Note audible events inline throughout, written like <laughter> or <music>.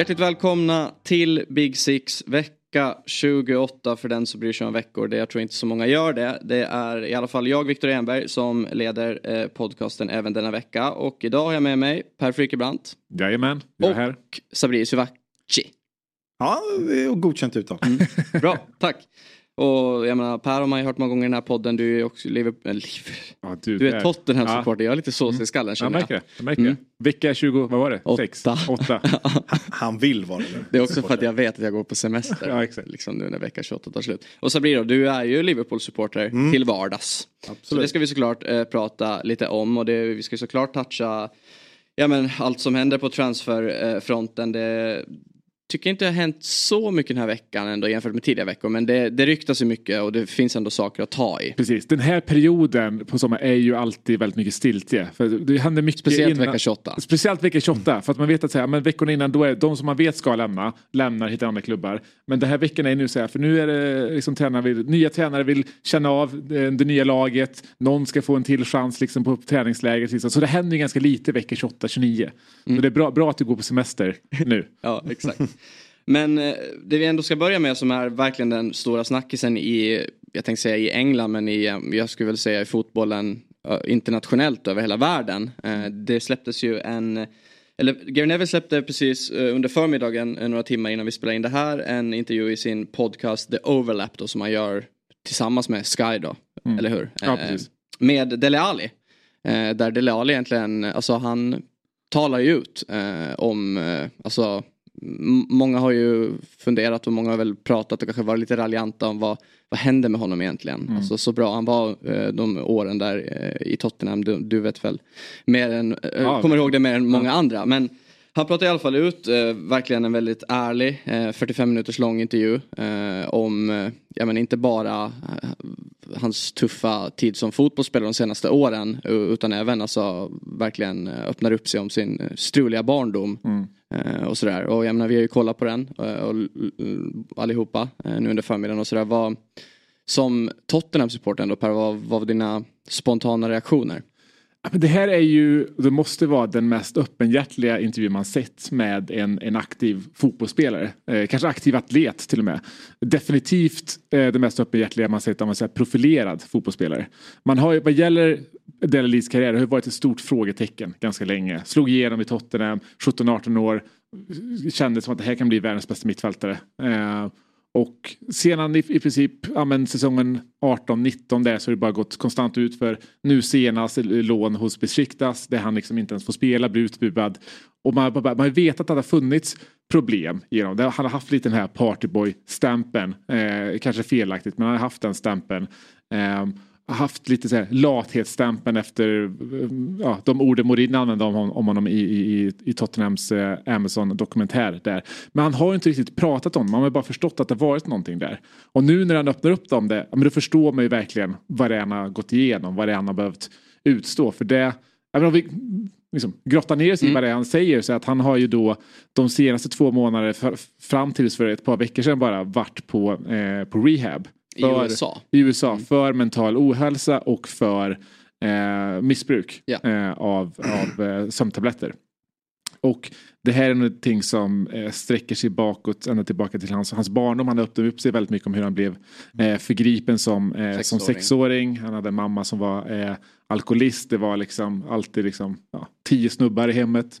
Hjärtligt välkomna till Big Six vecka 28 för den som bryr sig om veckor. Det jag tror inte så många gör det. Det är i alla fall jag, Viktor Enberg, som leder eh, podcasten även denna vecka. Och idag har jag med mig Per Frykebrant. Jajamän, jag är här. Och Sabri Suvaci. Ja, är godkänt uttal. Mm. Bra, tack. Och jag menar, Per har man ju hört många gånger i den här podden. Du är också Liverpool. Äh, Ja, du är Tottenham-supporter. Jag är lite sås i skallen Jag känner märker jag. det. Jag märker Mm. det. Vecka 20, vad var det? Åtta. Sex? Åtta. <laughs> Han vill vara det. Det är också för att jag vet att jag går på semester. Ja, exakt. Liksom nu när vecka 28 tar slut. Och Sabri då, du är ju Liverpool-supporter Mm. till vardags. Så det ska vi såklart eh, prata lite om och det, vi ska såklart toucha ja, men, allt som händer på transferfronten. Det tycker inte det har hänt så mycket den här veckan ändå jämfört med tidigare veckor. Men det, det ryktas ju mycket och det finns ändå saker att ta i. Precis, den här perioden på sommaren är ju alltid väldigt mycket stiltje. För det händer mycket Speciellt innan, vecka 28. Speciellt vecka 28, för att man vet att så här, men veckorna innan då är de som man vet ska lämna, lämnar, hittar andra klubbar. Men den här veckan är nu så här, för nu är det liksom tränare vill, nya tränare vill känna av det, det nya laget, någon ska få en till chans liksom på träningsläger. Liksom. Så det händer ju ganska lite vecka 28-29. Mm. Så det är bra, bra att du går på semester nu. <laughs> Ja, exakt. Men eh, det vi ändå ska börja med som är verkligen den stora snackisen i, jag tänkte säga i England, men i, jag skulle väl säga i fotbollen eh, internationellt över hela världen. Eh, Det släpptes ju en, eller Gary Neville släppte precis under förmiddagen, några timmar innan vi spelade in det här, en intervju i sin podcast The Overlap då som han gör tillsammans med Sky då, eller hur? Ja, precis. Med Dele Alli. Där Dele Alli egentligen, alltså han talar ju ut om, alltså många har ju funderat och många har väl pratat och kanske varit lite raljanta om vad, vad hände med honom egentligen. Mm. Alltså så bra han var eh, de åren där eh, i Tottenham, du, du vet väl mer än, eh, Ja. kommer ihåg det mer än många andra. Men han pratar i alla fall ut, verkligen en väldigt ärlig, eh, 45 minuters lång intervju om, ja men inte bara hans tuffa tid som fotbollsspelare de senaste åren utan även alltså verkligen öppnar upp sig om sin struliga barndom. Mm. Eh, och sådär. Och jag menar vi har ju kollat på den eh, och, allihopa eh, nu under förmiddagen och sådär. Vad, som Tottenham-supporter ändå Per, vad, vad var dina spontana reaktioner? Det här är ju, det måste vara den mest öppenhjärtliga intervju man sett med en, en aktiv fotbollsspelare. Eh, kanske aktiv atlet till och med. Definitivt eh, det mest öppenhjärtliga man sett av en profilerad fotbollsspelare. Man har ju, vad gäller Dele karriär, har varit ett stort frågetecken ganska länge. Slog igenom i Tottenham, 17-18 år. Kändes som att det här kan bli världens bästa mittfältare. Eh, och sedan i, i princip ja, men säsongen 18-19 där så har det bara gått konstant ut för nu senast lån hos Besiktas där han liksom inte ens får spela, blir utbuad. Och man, har man har vetat att det har funnits problem genom det. Han har haft lite den här partyboy-stämpeln. Eh, kanske felaktigt men han har haft den stämpeln. Eh, haft lite så här lathetsstämpeln efter eh, ja, de orden Mourinho använde om, om honom i, i, i- Tottenhams eh, Amazon-dokumentär där. Men han har ju inte riktigt pratat om det, man har bara förstått att det varit någonting där. Och nu när han öppnar upp om det, men då förstår man ju verkligen vad det är han har gått igenom, vad det är han har behövt utstå. För det, även om vi liksom, grottar ner sig i vad det är han säger så att han har ju då de senaste två månaderna fram tills för ett par veckor sedan bara varit på, eh, på rehab. I USA? I USA för mental ohälsa och för eh, missbruk Ja. eh, av, av eh, sömntabletter. Och det här är någonting som eh, sträcker sig bakåt ända tillbaka till hans, hans barndom. Han öppnade upp sig väldigt mycket om hur han blev eh, förgripen som, eh, som Sexåring. sexåring. Han hade en mamma som var alkoholist. Det var liksom alltid liksom, ja, tio snubbar i hemmet.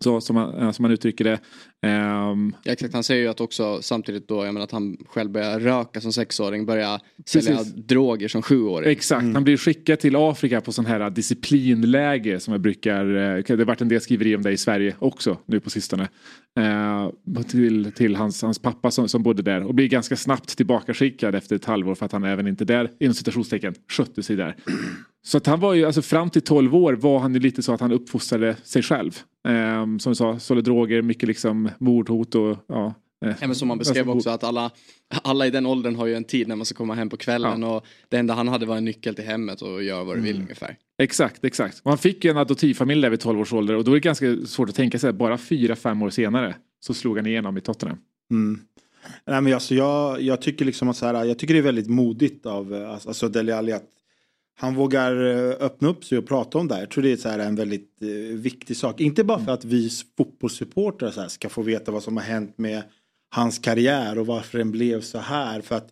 Så, som, eh, som man uttrycker det. Ehm, Ja, exakt, han säger ju att också samtidigt då, jag menar att han själv börjar röka som sexåring, börjar sälja Precis. droger som sjuåring. Exakt, han blir skickad till Afrika på sån här disciplinläger som jag brukar, eh, det har varit en del skriverier om det i Sverige också nu på sistone. Eh, till till hans, hans pappa som, som bodde där och blir ganska snabbt tillbakaskickad efter ett halvår för att han även inte där, inom citationstecken, skötte sig där. Så att han var ju, alltså fram till 12 år var han ju lite så att han uppfostrade sig själv. Eh, som du sa, sålde droger, mycket liksom mordhot och ja. Ja, men som man beskrev alltså, också att alla, alla i den åldern har ju en tid när man ska komma hem på kvällen och det enda han hade var en nyckel till hemmet och göra vad du vill ungefär. Exakt, exakt. Och han fick ju en adoptivfamilj där vid 12 års ålder och då är det ganska svårt att tänka sig att bara 4-5 år senare så slog han igenom i Tottenham. Mm. Nej, men alltså, jag, jag tycker liksom att så här, jag tycker det är väldigt modigt av eh, alltså Dele Alli att han vågar eh, öppna upp sig och prata om det här. Jag tror det är så en väldigt eh, viktig sak. Inte bara för att vi fotbollssupportrar ska få veta vad som har hänt med hans karriär och varför den blev så här. För att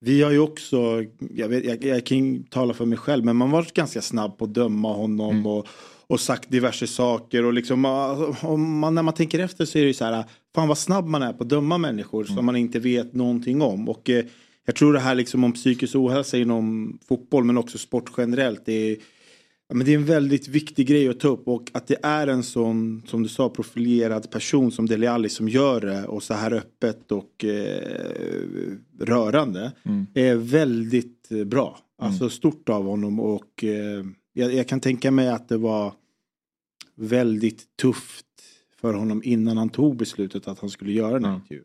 vi har ju också, jag, vet, jag, jag kan tala för mig själv, men man var ganska snabb på att döma honom Mm. och, och sagt diverse saker. Och liksom, ah, om man, när man tänker efter så är det ju så här, fan vad snabb man är på att döma människor Mm. som man inte vet någonting om. Och eh, jag tror det här liksom om psykisk ohälsa inom fotboll men också sport generellt. Det är, ja, men det är en väldigt viktig grej att ta upp och att det är en sån, som du sa, profilerad person som Dele Alli som gör det och så här öppet och eh, rörande Mm. är väldigt bra. Alltså stort av honom och eh, jag, jag kan tänka mig att det var väldigt tufft för honom innan han tog beslutet att han skulle göra den här Ja. intervjun.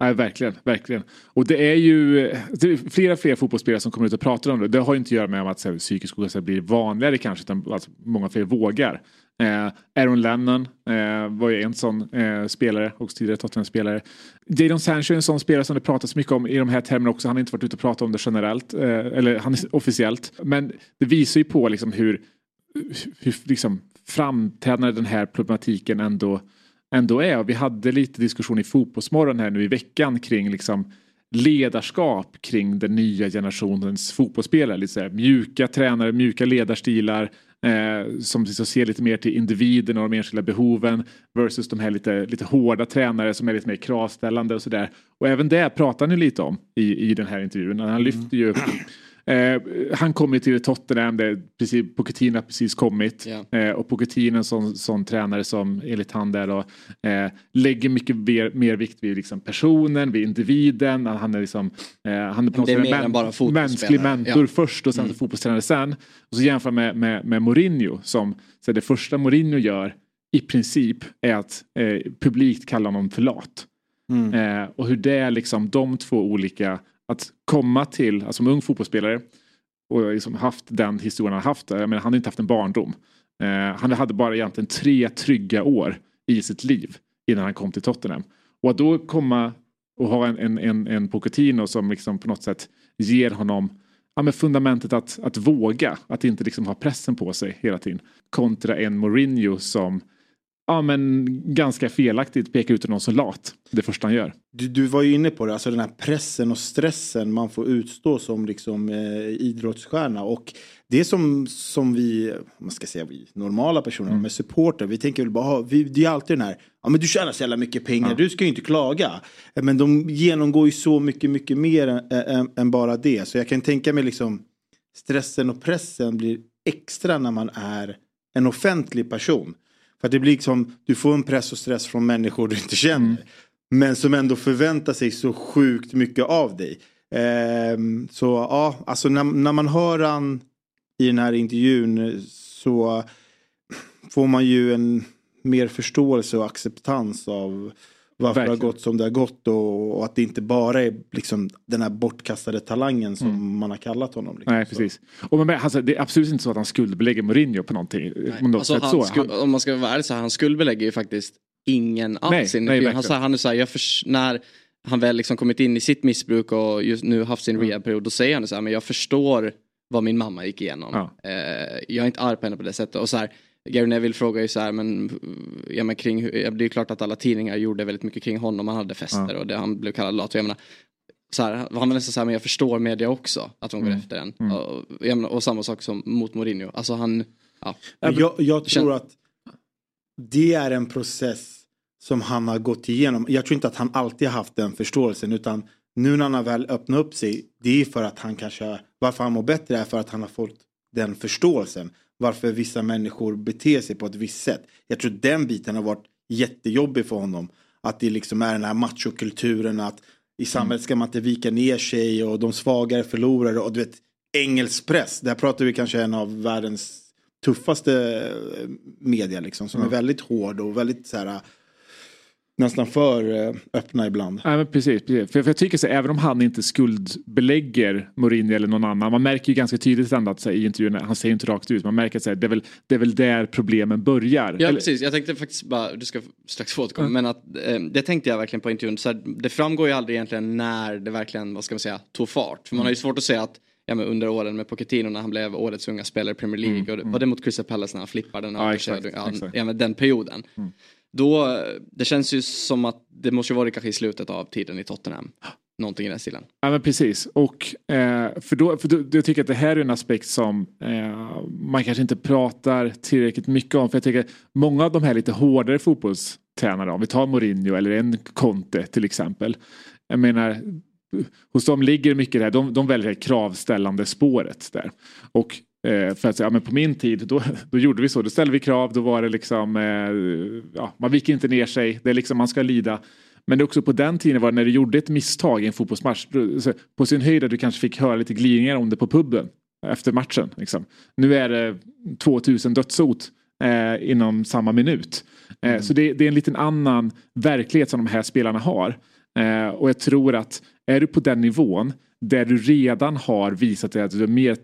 Nej, verkligen, verkligen. Och det är ju det är flera fler fotbollsspelare som kommer ut och pratar om det. Det har ju inte att göra med att här, psykisk ohälsa blir vanligare kanske, utan att många fler vågar. Eh, Aaron Lennon eh, var ju en sån eh, spelare, också tidigare Tottenham-spelare. Jadon Sancho är en sån spelare som det pratas mycket om i de här termerna också. Han har inte varit ute och pratat om det generellt, eh, eller han är officiellt. Men det visar ju på liksom hur, hur liksom framträdande den här problematiken ändå ändå är. Och vi hade lite diskussion i Fotbollsmorgon här nu i veckan kring liksom ledarskap kring den nya generationens fotbollsspelare. Lite så här, mjuka tränare, mjuka ledarstilar eh, som liksom ser lite mer till individen och de enskilda behoven versus de här lite, lite hårda tränare som är lite mer kravställande och sådär. Och även det pratar han lite om i, i den här intervjun. Han lyfter ju Eh, han kommer till Tottenham, där precis, Pochettino har precis kommit. Ja. Eh, och Pochettino sån, sån tränare som enligt han där då, eh, lägger mycket mer, mer vikt vid liksom, personen, vid individen. Han är liksom, eh, han är på något sätt en mänsklig mentor Ja. först och sen så fotbollstränare sen. Och så jämför med, med, med Mourinho som så det första Mourinho gör i princip är att eh, publikt kalla honom för lat. Eh, och hur det är liksom de två olika, att komma till, alltså som ung fotbollsspelare och liksom haft den historien han haft, jag menar, han har inte haft en barndom. Eh, han hade bara egentligen tre trygga år i sitt liv innan han kom till Tottenham. Och att då komma och ha en, en, en, en Pochettino som liksom på något sätt ger honom ja, men fundamentet att, att våga, att inte liksom ha pressen på sig hela tiden. Kontra en Mourinho som ja, men ganska felaktigt pekar ut någon som lat det första han gör. Du, du var ju inne på det, alltså den här pressen och stressen man får utstå som liksom, eh, idrottsstjärna. Och det som, som vi, man ska säga vi normala personer med supporter, vi tänker väl bara, "Ah, vi, det är alltid den här, ja men du tjänar så jävla mycket pengar, du ska ju inte klaga. Men de genomgår ju så mycket, mycket mer än, än, än bara det. Så jag kan tänka mig liksom, stressen och pressen blir extra när man är en offentlig person. För det blir liksom, du får en press och stress från människor du inte känner. Men som ändå förväntar sig så sjukt mycket av dig. Ehm, så ja, alltså när, när man hör han i den här intervjun så får man ju en mer förståelse och acceptans av varför det Verkligen. har gått som det har gått och, och att det inte bara är liksom den här bortkastade talangen som man har kallat honom. Liksom. Nej, precis. Och man, alltså, det är absolut inte så att han skuldbelägger Mourinho på någonting. På något Alltså, han så. Han, Om man ska vara ärlig så han skuldbelägger ju faktiskt ingen alls. Nej, nej, han, så här, han är så här, jag förs- när han väl liksom kommit in i sitt missbruk och just nu haft sin rehabperiod, då säger han så här, men jag förstår vad min mamma gick igenom. Ja. Eh, jag är inte arg på henne på det sättet. Och så här, Gary Neville frågar ju så här, men, ja, men kring, ja, det är ju klart att alla tidningar gjorde väldigt mycket kring honom. Han hade fester och det, han blev kallad lat. Och Jag menar, så här, han var nästan så här, men jag förstår media också att de går efter en. Och, jag menar, och samma sak som mot Mourinho. Alltså han, ja. Jag, jag Känn- tror att det är en process som han har gått igenom. Jag tror inte att han alltid har haft den förståelsen utan nu när han har väl öppnat upp sig det är för att han kanske, varför han mår bättre är för att han har fått den förståelsen. Varför vissa människor beter sig på ett visst sätt. Jag tror den biten har varit jättejobbig för honom. Att det liksom är den här machokulturen att i samhället ska man inte vika ner sig och de svagare förlorar och du vet engelsk press. Där pratar vi kanske en av världens tuffaste eh, media liksom som är väldigt hård och väldigt så här nästan för eh, öppna ibland. Nej, men precis, precis. För, för jag tycker så även om han inte skuldbelägger Mourinho eller någon annan. Man märker ju ganska tydligt ändå att så här, i intervjun, han säger inte rakt ut, man märker att så här, det, är väl, det är väl där problemen börjar. Ja Eller- precis, jag tänkte faktiskt bara, du ska strax få återkomma, men att eh, det tänkte jag verkligen på intervjun. Så här, det framgår ju aldrig egentligen när det verkligen, vad ska man säga, tog fart. För man har ju svårt att säga att ja, men under åren med Pochettino när han blev årets unga spelare i Premier League. Mm, och det, mm. var det mot Crystal Palace när han flippade den? Ja, exakt, ja, exakt. ja, men den perioden. Mm. Då, det känns ju som att det måste vara kanske i slutet av tiden i Tottenham. Någonting i den stilen. Ja men precis. Och, eh, för då, för då, jag tycker att det här är en aspekt som eh, man kanske inte pratar tillräckligt mycket om. För jag tycker att många av de här lite hårdare fotbollstränarna, om vi tar Mourinho eller en Conte till exempel. Jag menar, hos dem ligger mycket det här, de, de väljer det här kravställande spåret där. Och eh, för att säga, ja, men på min tid då, då gjorde vi så, då ställde vi krav, då var det liksom, eh, ja, man viker inte ner sig, det är liksom man ska lida. Men det är också på den tiden var när du gjorde ett misstag i en fotbollsmatch. På sin höjd att du kanske fick höra lite glidningar om det på puben efter matchen. Liksom. Nu är det 2000 dödshot eh, inom samma minut. Eh, Så det, det är en liten annan verklighet som de här spelarna har. Och jag tror att är du på den nivån där du redan har visat dig att du är mer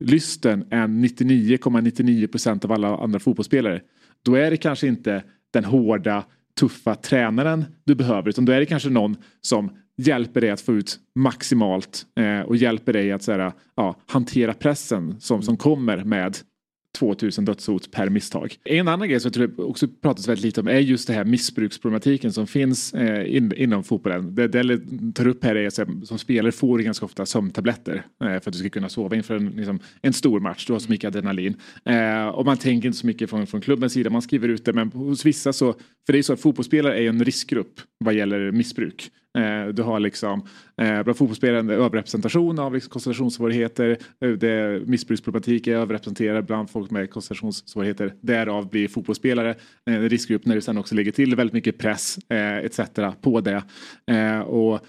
lysten än 99,99 procent av alla andra fotbollsspelare. Då är det kanske inte den hårda tuffa tränaren du behöver utan då är det kanske någon som hjälper dig att få ut maximalt eh, och hjälper dig att så här, ja, hantera pressen som, som kommer med 2000 dödshot per misstag. En annan grej som jag tror det också pratas väldigt lite om är just det här missbruksproblematiken som finns eh, in, inom fotbollen. Det Delle tar upp här är att som spelare får du ganska ofta sömntabletter eh, för att du ska kunna sova inför en, liksom, en stor match. Du har så mycket adrenalin. Eh, och man tänker inte så mycket från, från klubbens sida, man skriver ut det men hos vissa så, för det är så att fotbollsspelare är en riskgrupp vad gäller missbruk. Eh, du har liksom eh, bland fotbollsspelare en överrepresentation av liksom koncentrationssvårigheter. Eh, det, missbruksproblematik är överrepresenterad bland folk med koncentrationssvårigheter. Därav blir fotbollsspelare en riskgrupp när det sen också lägger till väldigt mycket press etc. på det. Och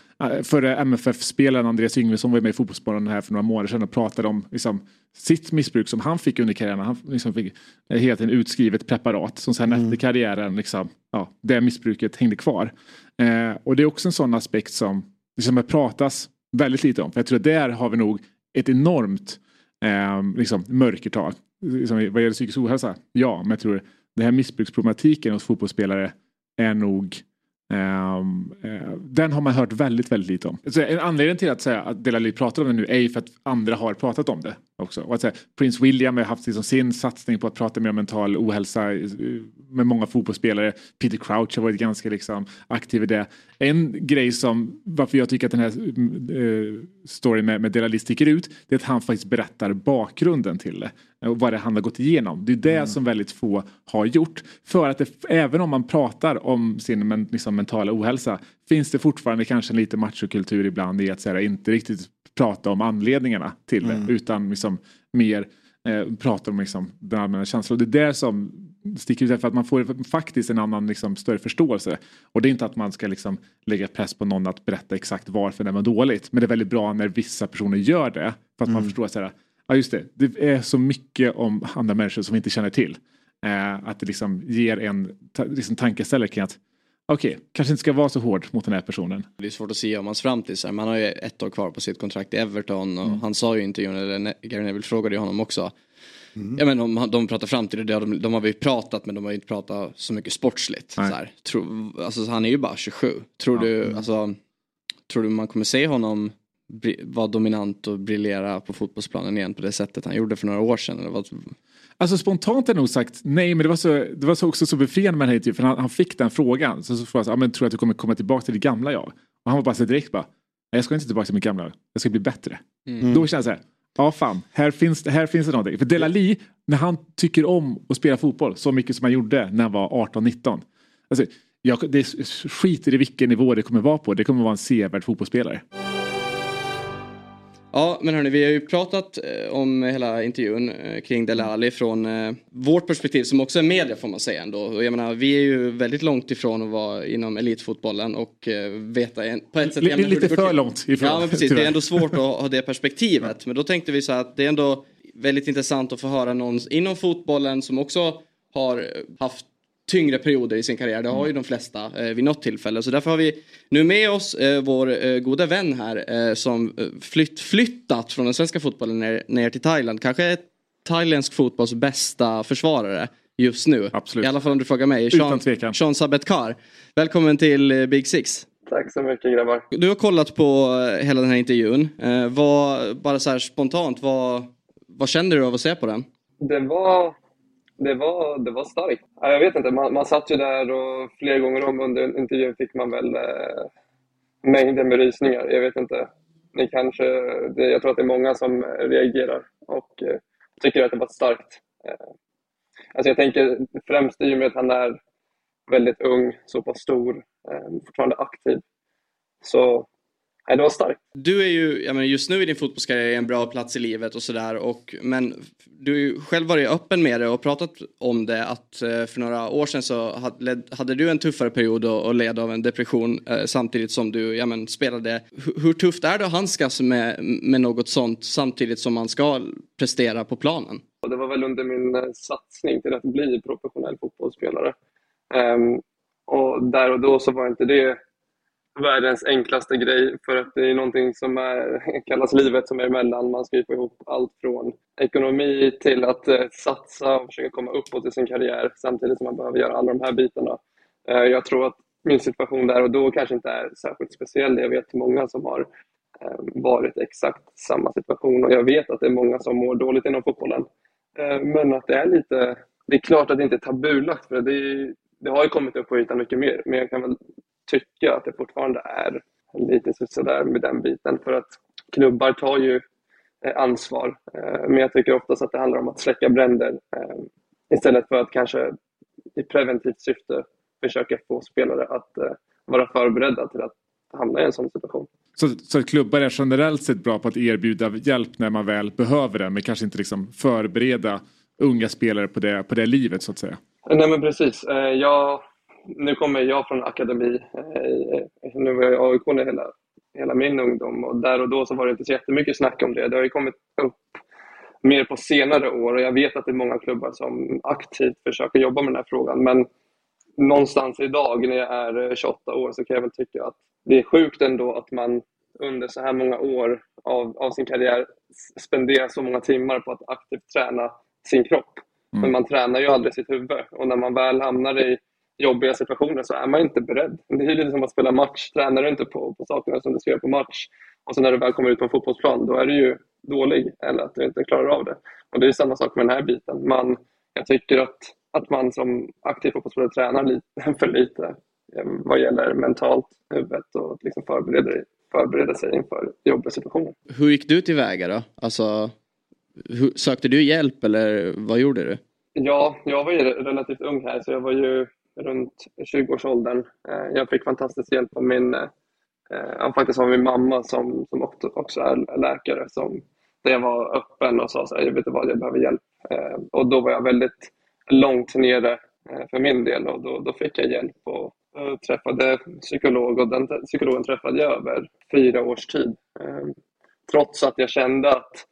förre MFF-spelaren Andreas Yngvesson var ju med i Fotbollssporten här för några månader sedan och pratade om liksom, sitt missbruk som han fick under karriären. Han liksom fick eh, helt en utskrivet preparat som sen efter karriären, liksom, ja, det missbruket hängde kvar. Eh, och det är också en sån aspekt som liksom pratas väldigt lite om. För jag tror att där har vi nog ett enormt eh, liksom, mörkertal. Liksom, vad gäller psykisk ohälsa, ja, men jag tror den här missbruksproblematiken hos fotbollsspelare är nog ehm, eh, den har man hört väldigt, väldigt lite om. Så en anledning till att säga att Delali pratar om det nu är ju för att andra har pratat om det också. Och att säga, Prince William har haft liksom sin satsning på att prata mer om mental ohälsa med många fotbollsspelare. Peter Crouch har varit ganska liksom, aktiv i det. En grej som varför jag tycker att den här eh, storyn med, med Delali sticker ut det är att han faktiskt berättar bakgrunden till det och vad det han har gått igenom. Det är det som väldigt få har gjort. För att det, även om man pratar om sin men, liksom, mentala ohälsa finns det fortfarande kanske lite machokultur ibland i att så här, inte riktigt prata om anledningarna till det utan liksom, mer eh, prata om liksom, den allmänna känslan. Och det är det som sticker ut för att man får faktiskt en annan liksom, större förståelse. Och det är inte att man ska liksom, lägga press på någon att berätta exakt varför det var dåligt. Men det är väldigt bra när vissa personer gör det. För att man förstår att så här, ja just det, det är så mycket om andra människor som vi inte känner till. Eh, att det liksom ger en ta, liksom tankeställare kring att okej, kanske inte ska vara så hård mot den här personen. Det är svårt att säga om hans framtid. Så här. Man har ju ett år kvar på sitt kontrakt i Everton och han sa ju i intervjun, eller Gary Neville frågade ju honom också. Ja, men om han- de pratar framtid, har de, de har vi ju pratat men de har ju inte pratat så mycket sportsligt. Så här. Tro, alltså, han är ju bara 27. Tror, du, alltså, tror du man kommer se honom vara dominant och briljera på fotbollsplanen igen på det sättet han gjorde för några år sedan? Eller vad? Alltså spontant har jag nog sagt nej men det var, så, det var så också så befriande med den här intervjun för han, han fick den frågan. Så, så frågade jag, ja, men tror du att du kommer komma tillbaka till ditt gamla jag? Och han var bara så direkt bara, nej jag ska inte tillbaka till mitt gamla jag, jag ska bli bättre. Då känns det så här, ja fan, här finns, här finns det någonting. För Delali, när han tycker om att spela fotboll så mycket som han gjorde när han var 18-19. Alltså, jag, det skiter i vilken nivå det kommer vara på, det kommer vara en sevärd fotbollsspelare. Ja, men hörni, vi har ju pratat eh, om hela intervjun eh, kring Dele Alli från eh, vårt perspektiv som också är media får man säga ändå. Och jag menar, vi är ju väldigt långt ifrån att vara inom elitfotbollen och veta en, på ett sätt... L- lite det för till. långt ifrån, Ja, men precis. Det tyvärr. är ändå svårt att ha det <laughs> perspektivet. Men då tänkte vi så här att det är ändå väldigt intressant att få höra någon inom fotbollen som också har haft tyngre perioder i sin karriär. Det har ju de flesta eh, vid något tillfälle. Så därför har vi nu med oss eh, vår eh, goda vän här eh, som eh, flytt, flyttat från den svenska fotbollen ner, ner till Thailand. Kanske är thailändsk fotbolls bästa försvarare just nu. Absolut. I alla fall om du frågar mig. Utan tvekan. Sean Sabetkar. Välkommen till eh, Big Six. Tack så mycket grabbar. Du har kollat på eh, hela den här intervjun. Eh, vad, bara så här spontant, vad, vad känner du av att se på den? Det var, det var, det var starkt. Jag vet inte, man, man satt ju där och flera gånger om under intervjun fick man väl eh, mängder med rysningar. Jag vet inte. Ni kanske, det, jag tror att det är många som eh, reagerar och eh, tycker att det var starkt. Eh, alltså jag tänker främst i och med att han är väldigt ung, så pass stor, eh, fortfarande aktiv. Så nej, det var starkt. Du är ju, jag menar, just nu i din fotbollskarriär en bra plats i livet och sådär. Men du har ju själv varit öppen med det och pratat om det. Att eh, för några år sedan så hade, hade du en tuffare period och, och led av en depression eh, samtidigt som du ja, men, spelade. Hur, hur tufft är det att handskas med, med något sånt samtidigt som man ska prestera på planen? Det var väl under min eh, satsning till att bli professionell fotbollsspelare. Um, och där och då så var inte det världens enklaste grej för att det är någonting som är, <laughs> kallas livet som är emellan. Man ska ju få ihop allt från ekonomi till att eh, satsa och försöka komma uppåt i sin karriär samtidigt som man behöver göra alla de här bitarna. Eh, jag tror att min situation där och då kanske inte är särskilt speciell. Jag vet många som har ehm, varit exakt samma situation och jag vet att det är många som mår dåligt inom fotbollen. Eh, men att det är lite, det är klart att det inte är tabulagt för det, är, det har ju kommit upp på ytan mycket mer men jag kan väl tycka att det fortfarande är lite sådär med den biten för att klubbar tar ju eh, ansvar. Eh, men jag tycker oftast att det handlar om att släcka bränder eh, istället för att kanske i preventivt syfte försöka få spelare att vara förberedda till att hamna i en sån situation. Så, så klubbar är generellt sett bra på att erbjuda hjälp när man väl behöver det men kanske inte liksom förbereda unga spelare på det, på det livet så att säga? Nej men precis. Jag nu kommer jag från akademi. Eh, nu var jag i AIK hela, hela min ungdom och där och då så var det inte så jättemycket snack om det. Det har ju kommit upp mer på senare år och jag vet att det är många klubbar som aktivt försöker jobba med den här frågan. Men någonstans idag när jag är 28 år så kan jag väl tycka att det är sjukt ändå att man under så här många år av, av sin karriär spenderar så många timmar på att aktivt träna sin kropp. Mm. Men man tränar ju aldrig sitt huvud och när man väl hamnar i jobbiga situationer så är man inte beredd. Det är lite som att spela match. Tränar du inte på, på sakerna som du ska göra på match och sen när du väl kommer ut på en fotbollsplan då är du ju dålig eller att du inte klarar av det. Och Det är samma sak med den här biten. Man, jag tycker att, att man som aktiv fotbollsspelare tränar lite, <laughs> för lite eh, vad gäller mentalt, huvudet och att liksom förbereda, förbereda sig inför jobbiga situationer. Hur gick du tillväga då? Alltså, hur, sökte du hjälp eller vad gjorde du? Ja, jag var ju relativt ung här så jag var ju runt 20-årsåldern. Eh, jag fick fantastisk hjälp av min, eh, faktiskt av min mamma som, som också är läkare. Som, där jag var öppen och sa så här, jag vet vad, jag behöver hjälp. Eh, och då var jag väldigt långt nere eh, för min del och då, då fick jag hjälp och, och träffade psykolog och den psykologen träffade jag över fyra års tid. Eh, trots att jag kände att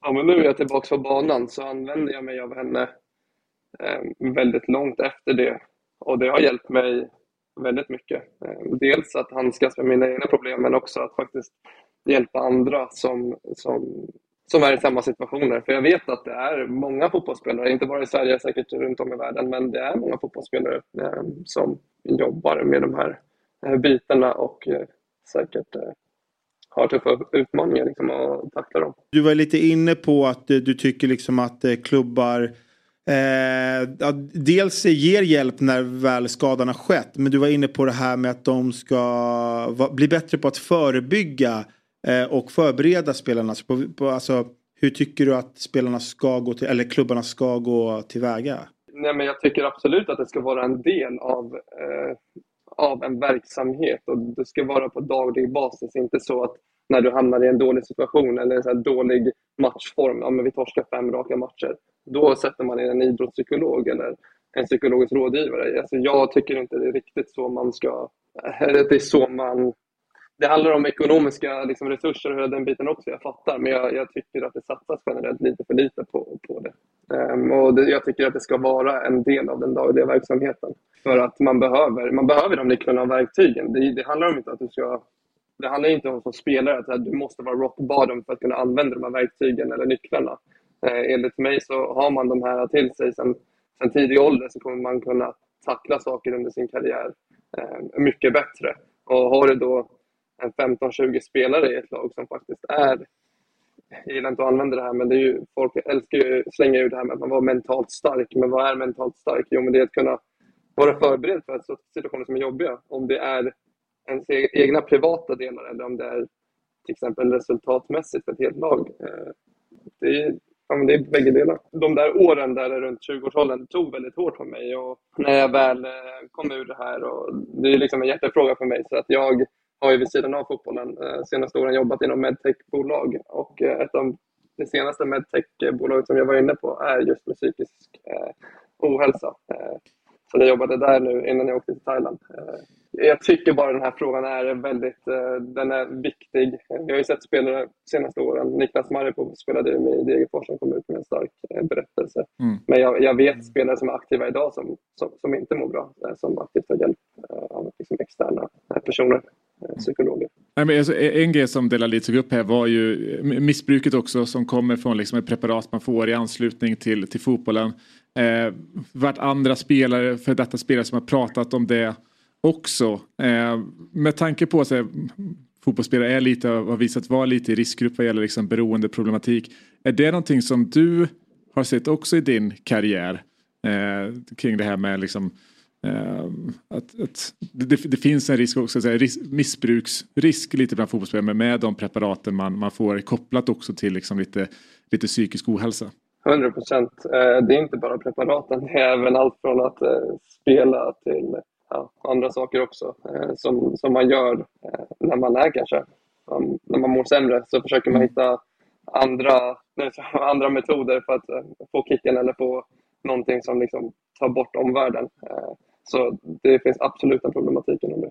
ja, men nu är jag tillbaka på banan så använde jag mig av henne väldigt långt efter det och det har hjälpt mig väldigt mycket. Eh, dels att handskas med mina egna problem men också att faktiskt hjälpa andra som, som, som är i samma situationer. För jag vet att det är många fotbollsspelare, inte bara i Sverige, säkert runt om i världen, men det är många fotbollsspelare eh, som jobbar med de här eh, bitarna och säkert har tuffa utmaningar liksom, att tackla dem. Du var lite inne på att du tycker liksom att klubbar Eh, dels ger hjälp när väl skadan har skett. Men du var inne på det här med att de ska bli bättre på att förebygga eh, och förbereda spelarna. Så på, på, alltså, hur tycker du att spelarna ska gå till, eller klubbarna ska gå tillväga? Nej, men jag tycker absolut att det ska vara en del av, eh, av en verksamhet och det ska vara på daglig basis. Inte så att när du hamnar i en dålig situation eller en så dålig matchform, ja men vi torskar fem raka matcher då sätter man in en idrottspsykolog eller en psykologisk rådgivare. Alltså jag tycker inte det är riktigt så man ska... Eh, det är så man... Det handlar om ekonomiska liksom, resurser och hela den biten också, jag fattar. Men jag, jag, tycker att det satsas generellt lite för lite på, på det. Um, och det, jag tycker att det ska vara en del av den dagliga verksamheten. För att man behöver, man behöver de nycklarna och verktygen. Det, det handlar om inte att du ska det handlar inte om som spelare att du måste vara rock bottom för att kunna använda de här verktygen eller nycklarna. Eh, enligt mig så har man de här till sig sen, sen tidig ålder så kommer man kunna tackla saker under sin karriär eh, mycket bättre. Och har du då en 15-20 spelare i ett lag som faktiskt är, jag gillar inte att använda det här, men det är ju, folk älskar ju att slänga ur det här med att man var mentalt stark. Men vad är mentalt stark? Jo, men det är att kunna vara förberedd för att situationer som är jobbiga. Om det är ens e-, egna privata delar eller om det är till exempel resultatmässigt för ett helt lag. Eh, det är, ja, det är bägge delar. De där åren där runt 20-årsåldern tog väldigt hårt på mig och när jag väl eh, kom ur det här och det är liksom en hjärtefråga för mig så att jag har ju vid sidan av fotbollen de senaste åren jobbat inom medtech-bolag och ett av det senaste medtech-bolaget som jag var inne på är just med psykisk ohälsa. Så jag jobbade där nu innan jag åkte till Thailand. Eh, jag tycker bara den här frågan är väldigt eh, den är viktig. Jag har ju sett spelare senaste åren. Niklas Maripov spelade ju med i Degerfors som kom ut med en stark eh, berättelse. Mm. Men jag, jag, vet spelare som är aktiva idag som, som, som inte mår bra, som aktivt tar hjälp av liksom externa personer, psykologer. Nej, men alltså, en grej som Delali tog upp här var ju missbruket också som kommer från liksom ett preparat man får i anslutning till, till fotbollen. Eh, vart andra spelare, för detta spelare som har pratat om det också. Eh, med tanke på att eh, fotbollsspelare är lite, har visat vara lite i riskgrupp vad gäller liksom beroendeproblematik. Är det någonting som du har sett också i din karriär? Eh, kring det här med liksom eh, att, att det, det, finns en risk också, så här, risk, missbruksrisk lite bland fotbollsspelare men med de preparaten man, man får kopplat också till liksom lite, lite psykisk ohälsa. 100 procent. Eh, det är inte bara preparaten, det är även allt från att eh, spela till ja, andra saker också eh, som, som man gör när man är kanske, när man mår sämre så försöker man hitta andra, <laughs> andra metoder för att få kicken eller få någonting som liksom tar bort omvärlden. Så det finns absolut en problematik inom det.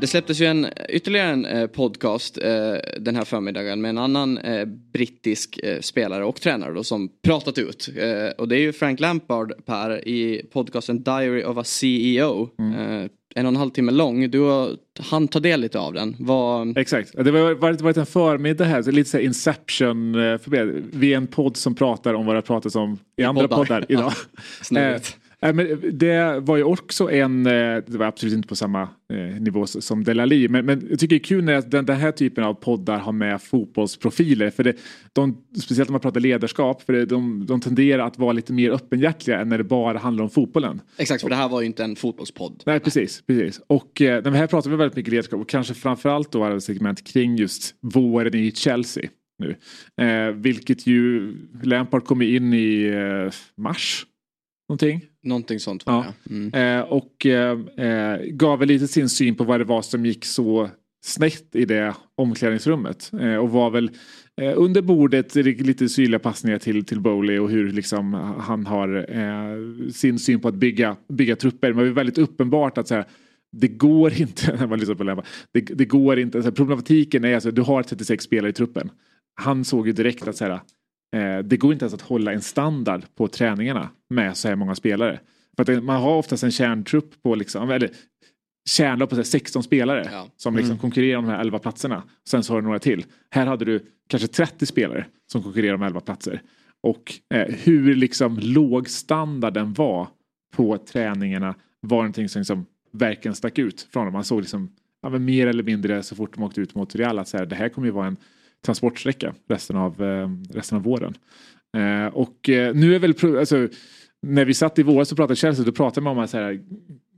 Det släpptes ju en, ytterligare en eh, podcast eh, den här förmiddagen med en annan eh, brittisk spelare och tränare då, som pratat ut. Och det är ju Frank Lampard Per i podcasten Diary of a CEO. Mm. En och en halv timme lång. Du har han ta del lite av den. Var... Exakt. Det har varit, varit en förmiddag här, så lite så Inception. För vi är en podd som pratar om vad det pratas om i andra poddar, poddar idag. <laughs> Ja, Äh, men det var ju också en, eh, det var absolut inte på samma eh, nivå som Delali, men, men jag tycker det är kul när den, den här typen av poddar har med fotbollsprofiler. För det, de, speciellt när man pratar ledarskap, för det, de, de tenderar att vara lite mer öppenhjärtiga än när det bara handlar om fotbollen. Exakt, för det här var ju inte en fotbollspodd. Nej, precis. precis. Och eh, här pratar vi väldigt mycket ledarskap och kanske framförallt då ett segment kring just våren i Chelsea nu. Eh, vilket ju Lampard kommer in i eh, mars någonting. Någonting sånt var ja. det. Mm. Eh, och eh, eh, gav väl lite sin syn på vad det var som gick så snett i det omklädningsrummet. Eh, och var väl eh, under bordet lite syrliga passningar till, till Bowley och hur liksom han har eh, sin syn på att bygga, bygga trupper. Men det var väldigt uppenbart att så här, det går inte, <laughs> man lyssnar på det, det går inte, så här, problematiken är alltså du har 36 spelare i truppen. Han såg ju direkt att så här, Eh, det går inte ens att hålla en standard på träningarna med så här många spelare. För att man har oftast en kärntrupp på liksom, eller kärnlag på 16 spelare ja. som liksom mm. konkurrerar om de här 11 platserna. Sen så har du några till. Här hade du kanske 30 spelare som konkurrerar om 11 platser. Och eh, hur liksom låg standarden var på träningarna var någonting som liksom verkligen stack ut från dem. Man såg liksom, ja, mer eller mindre så fort de åkte ut mot Real att så här, det här kommer ju vara en transportsträcka resten av, eh, resten av våren. Eh, och eh, nu är väl, alltså, när vi satt i våras och pratade Chelsea då pratade man om att så här,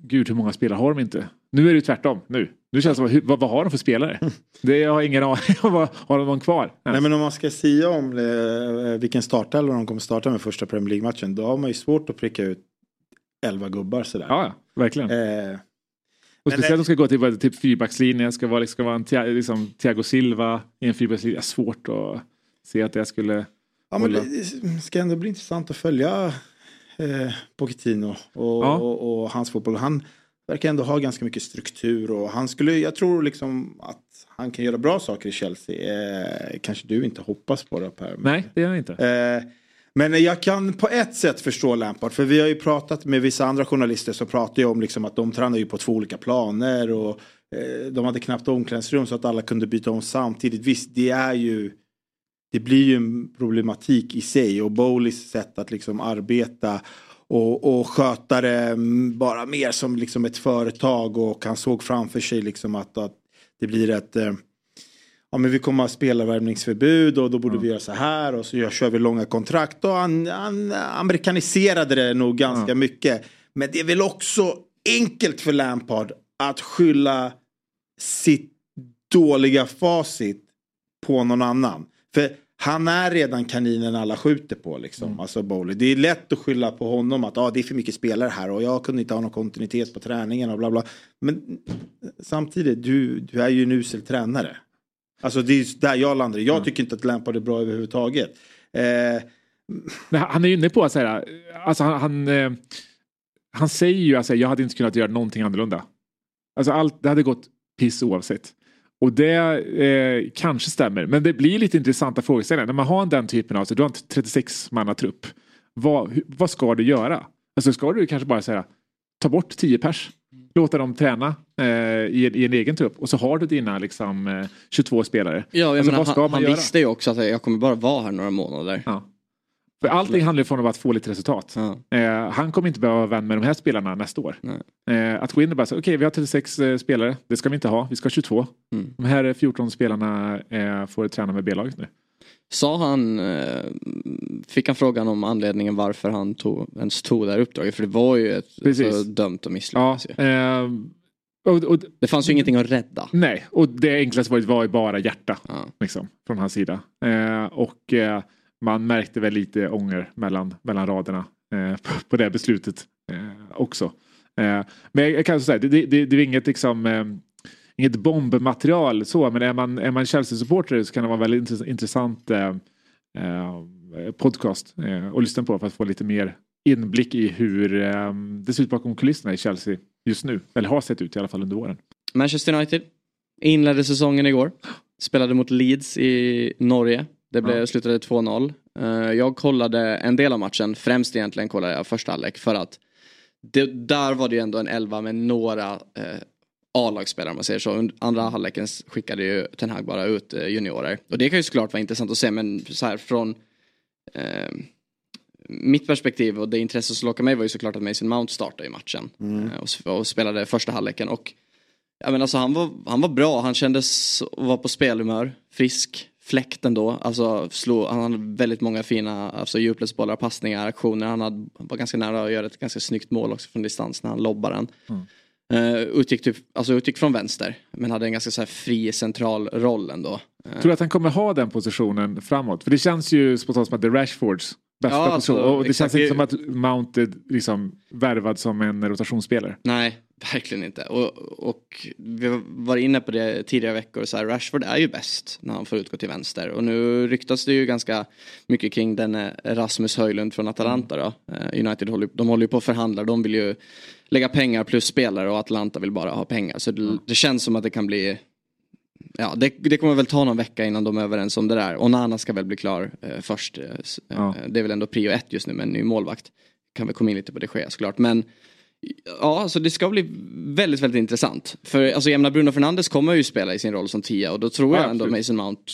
gud hur många spelare har de inte? Nu är det tvärtom. Nu, nu känns det som, vad, vad har de för spelare? Det jag har ingen aning <laughs> om. har de någon kvar? Nej men om man ska säga om det, vilken startelva de kommer starta med första Premier League-matchen. Då har man ju svårt att pricka ut elva gubbar sådär. Ja, verkligen. Eh, Och speciellt om de ska gå till typ fyrbackslinje, ska vara, ska vara en liksom, Thiago Silva i en fyrbackslinje. Svårt att se att det skulle Ja, men det ska ändå bli intressant att följa eh, Pochettino och, ja. och, och, hans fotboll. Han verkar ändå ha ganska mycket struktur och han skulle, jag tror liksom att han kan göra bra saker i Chelsea. Eh, kanske du inte hoppas på det Per. Nej, det gör jag inte. Eh, men jag kan på ett sätt förstå Lampard. För vi har ju pratat med vissa andra journalister som pratar ju om liksom att de tränar ju på två olika planer. Och eh, de hade knappt omklädningsrum så att alla kunde byta om samtidigt. Visst, det är ju det blir ju en problematik i sig och Bowleys sätt att liksom arbeta och, och sköta det bara mer som liksom ett företag och han såg framför sig liksom att, att det blir ett eh, ja men vi kommer att ha spelarvärvningsförbud och då borde mm. vi göra så här och så gör, kör vi långa kontrakt och han, han amerikaniserade det nog ganska mm. mycket. Men det är väl också enkelt för Lampard att skylla sitt dåliga facit på någon annan. För han är redan kaninen alla skjuter på liksom. Mm. Alltså Bowley. Det är lätt att skylla på honom att ah, det är för mycket spelare här och jag kunde inte ha någon kontinuitet på träningen och bla bla. Men samtidigt, du, du är ju en usel tränare. Alltså det är där jag landar. Jag mm. tycker inte att Lampard är bra överhuvudtaget. Eh... han är ju inne på att säga, alltså han, han, eh, han säger ju att jag hade inte kunnat göra någonting annorlunda. Alltså allt, det hade gått piss oavsett. Och det eh, kanske stämmer, men det blir lite intressanta frågeställningar. När man har den typen av, så du har en 36 manna trupp. Vad, vad ska du göra? Alltså ska du kanske bara säga ta bort 10 pers. Låta dem träna eh, i, i, en egen trupp och så har du dina liksom, eh, 22 spelare. Ja, jag alltså, menar, han, han visste ju också att jag kommer bara vara här några månader. Ja. För allting handlar ju om att få lite resultat. Ja. Eh, han kommer inte behöva vara vän med de här spelarna nästa år. Eh, att gå in och bara säga, okej okay, vi har 36 eh, spelare, det ska vi inte ha, vi ska ha 22. Mm. De här 14 spelarna eh, får träna med B-laget nu. Sa han, eh, fick han frågan om anledningen varför han tog, ens tog det här uppdraget? För det var ju ett så dömt att misslyckas. Ja, eh, och, och, det fanns ju ingenting att rädda. Nej, och det enklaste var, var ju bara hjärta. Ja. Liksom, från hans sida. Eh, och eh, man märkte väl lite ånger mellan, mellan raderna eh, på, på det beslutet eh, också. Men jag kan säga, det, det, det, det är inget liksom inget bombmaterial så, men är man, är man Chelsea-supporter så kan det vara en väldigt intressant eh, eh, podcast eh, att lyssna på för att få lite mer inblick i hur eh, det ser ut bakom kulisserna i Chelsea just nu. Eller har sett ut i alla fall under våren. Manchester United inledde säsongen igår. Spelade mot Leeds i Norge. Det blev, ja. slutade 2-0. Uh, eh, jag kollade en del av matchen, främst egentligen kollade jag första halvlek för att det, där var det ju ändå en elva med några uh, A-lagsspelare om man säger så. Andra halvleken skickade ju Ten Hag bara ut uh, juniorer. Och det kan ju såklart vara intressant att se men så här från mitt perspektiv och det intresse som lockade mig var ju såklart att Mason Mount startade i matchen. Mm. Och, och, spelade första halvleken och Ja men alltså han var, han var bra, han kändes vara på spelhumör, frisk fläkten då. Alltså slå, han hade väldigt många fina alltså, djupledsbollar, passningar, aktioner. Han hade, var ganska nära att göra ett ganska snyggt mål också från distans när han lobbade den. Mm. Uh, utgick, typ, alltså utgick från vänster men hade en ganska så här fri central roll ändå. Uh. Tror du att han kommer ha den positionen framåt? För det känns ju spontant som att det är Rashfords bästa ja, position. Alltså, och det känns inte som att Mount är liksom värvad som en rotationsspelare. Nej, Verkligen inte. Och, och vi var inne på det tidigare veckor. Så här, Rashford är ju bäst när han får utgå till vänster. Och nu ryktas det ju ganska mycket kring den eh, Rasmus Höjlund från Atalanta. Då. Eh, United håller, de håller ju på att förhandla. De vill ju lägga pengar plus spelare och Atalanta vill bara ha pengar. Så det, det känns som att det kan bli Ja, det, det, kommer väl ta någon vecka innan de är överens om det där. Och Nana ska väl bli klar eh, först. Eh, ja. Det är väl ändå prio ett just nu med en ny målvakt. Kan väl komma in lite på det sker såklart. Men Ja, alltså det ska bli väldigt, väldigt intressant. För alltså, jag Bruno Fernandes kommer ju spela i sin roll som tia och då tror ja, jag ändå Mason Mount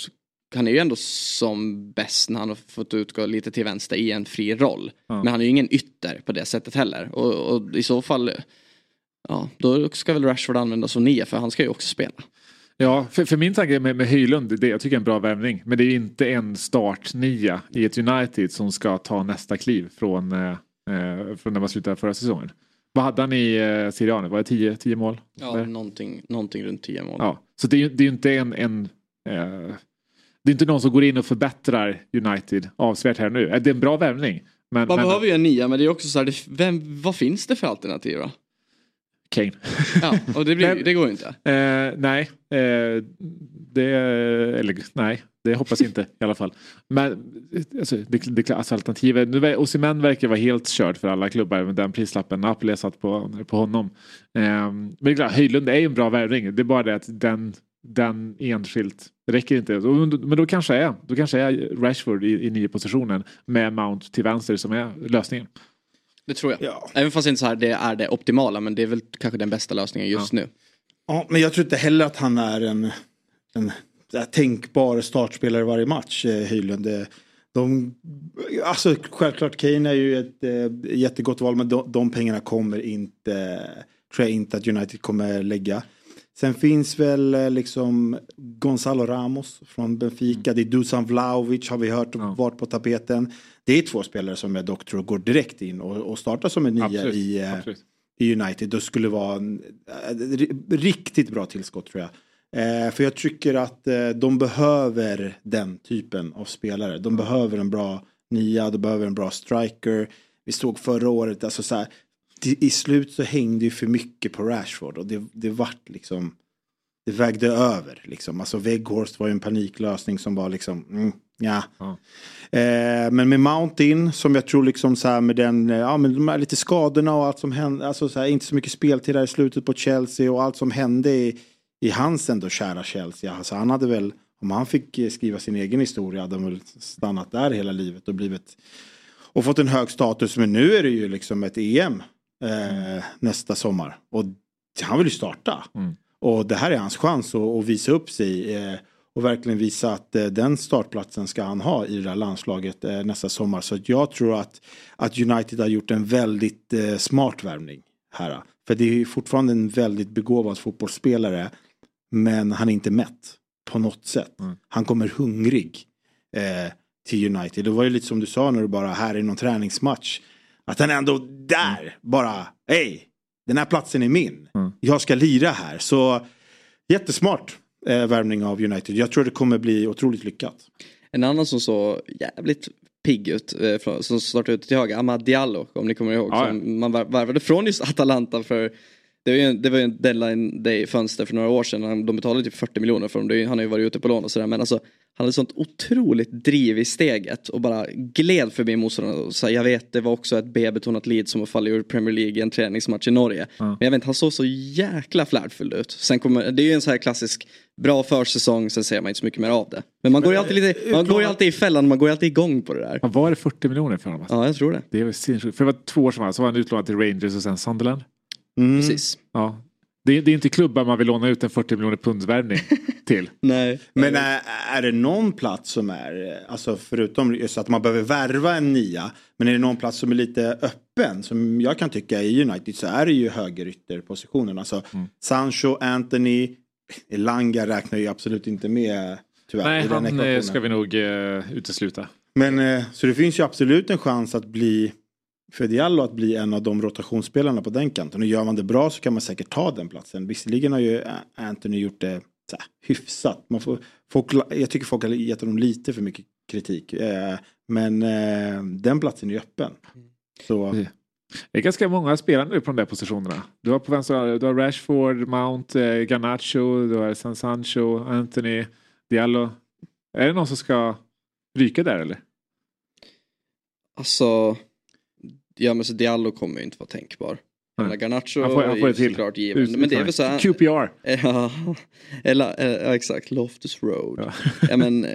han är ju ändå som bäst när han har fått utgå lite till vänster i en fri roll. Ja. Men han är ju ingen ytter på det sättet heller. Och, och, i så fall, ja, då ska väl Rashford användas som nia för han ska ju också spela. Ja, för, för min tanke med, med Höjlund, det jag tycker är en bra värvning. Men det är inte en startnia i ett United som ska ta nästa kliv från, eh, eh från när man slutade förra säsongen. Vad hade han i eh, A Var det 10 mål? Ja, någonting, någonting runt 10 mål. Ja, så det är ju inte en, en eh, det är inte någon som går in och förbättrar United avsevärt här nu. Det är en bra värvning. Men, Man men, behöver ju en nia men det är också så här, vem, vad finns det för alternativ då? Kane. Ja, och det, blir, <laughs> Men- det går ju inte. Eh, nej, eh, det, eller, nej, det hoppas jag inte i alla fall. Men alltså, det, det, alltså, alternativet, nu Osimhen verkar vara helt körd för alla klubbar med den prislappen Napoli har satt på, på honom. Eh, men det är klart, Höjlund är ju en bra värvning. Det är bara det att den, den enskilt räcker inte. Men då kanske är, då kanske är Rashford i, i nio positionen med Mount till vänster som är lösningen. Det tror jag. Ja. Även fast inte så här, det är det optimala men det är väl kanske den bästa lösningen just nu. Ja, men jag tror inte heller att han är en, en tänkbar startspelare i varje match, eh, Höjlund. Det- De, alltså självklart Kane är ju ett eh, jättegott val men de, de pengarna kommer inte, tror jag inte att United kommer lägga. Sen finns väl eh, liksom Gonzalo Ramos från Benfica, det är Dusan Vlahovic har vi hört Ja. varit på tapeten. Det är två spelare som jag dock tror går direkt in och, och startar som en nia Absolut. i, eh, Absolut. i United. Då skulle vara en, eh, ri- riktigt bra tillskott tror jag. Eh, för jag tycker att eh, de behöver den typen av spelare. De behöver en bra nia, de behöver en bra striker. Vi såg förra året, alltså så här, i- slut så hängde ju för mycket på Rashford och det, det vart liksom det vägde över liksom. Alltså Weghorst var ju en paniklösning som var liksom, mm, ja. Ja. Eh, men med Mountain som jag tror liksom så här med den, ja men de här lite skadorna och allt som hände, alltså så här, inte så mycket speltid där i slutet på Chelsea och allt som hände i, i hans ändå kära Chelsea. Alltså han hade väl, om han fick eh, skriva sin egen historia hade han väl stannat där hela livet och blivit och fått en hög status. Men nu är det ju liksom ett EM eh, nästa sommar och han vill ju starta. Mm. Och det här är hans chans att, att visa upp sig eh, och verkligen visa att eh, den startplatsen ska han ha i det här landslaget eh, nästa sommar. Så jag tror att, att United har gjort en väldigt eh, smart värvning här. För det är ju fortfarande en väldigt begåvad fotbollsspelare men han är inte mätt på något sätt. Mm. Han kommer hungrig eh, till United. Det var ju lite som du sa när du bara här i någon träningsmatch. Att han ändå där bara, hej, den här platsen är min. Mm. Jag ska lira här. Så jättesmart eh, värvning av United. Jag tror det kommer bli otroligt lyckat. En annan som såg jävligt pigg ut, eh, som startade ut till höger, Amad Diallo om ni kommer ihåg. Ja, ja. Som man var- varvade från just Atalanta för det var ju en, det var ju en deadline day fönster för några år sedan. De betalade typ 40 miljoner för honom. Han har ju varit ute på lån och sådär. Men alltså han hade sånt otroligt driv i steget och bara gled förbi motståndarna. och sa, Jag vet det var också ett B-betonat lead som att falla ur Premier League i en träningsmatch i Norge. Men jag vet inte, han såg så jäkla flärdfull ut. Sen kommer, det är ju en sån här klassisk bra försäsong, sen ser man inte så mycket mer av det. Men man går ju alltid, lite, man går ju alltid i fällan, man går ju alltid igång på det där. Var det 40 miljoner för honom? Alltså? Ja, jag tror det. Det var sinnessjukt. För det var två år sedan så var han utlånad till Rangers och sen Sunderland. Mm. Precis. Ja. Det, är- det är inte klubbar man vill låna ut en 40 miljoner pundsvärvning <laughs> till. Nej. Men är, är det någon plats som är, alltså förutom just att man behöver värva en nia, men är det någon plats som är lite öppen, som jag kan tycka i United, så är det ju högerytterpositionen. Alltså Sancho, Anthony, Elanga räknar ju absolut inte med tyvärr. Nej, i den han eh, ekvationen. ska vi nog eh, utesluta. Men eh, så det finns ju absolut en chans att bli för Diallo att bli en av de rotationsspelarna på den kanten. Och gör man det bra så kan man säkert ta den platsen. Visserligen har ju Anthony gjort det så här, hyfsat. Man får, folk, jag tycker folk har gett honom lite för mycket kritik. Eh, men eh, den platsen är öppen. Så Mm. Det är ganska många spelare nu på de där positionerna. Du har på vänster, du har Rashford, Mount, eh, Garnacho, du har San Sancho, Anthony, Diallo. Är det någon som ska ryka där eller? Alltså, ja men så Diallo kommer ju inte vara tänkbar. Menar, Garnacho Han får- han får är till. såklart given. Men det är väl så här, QPR. <laughs> Ja, Ela, eh, ja, exakt, Loftus Road. Ja. Ja. men eh,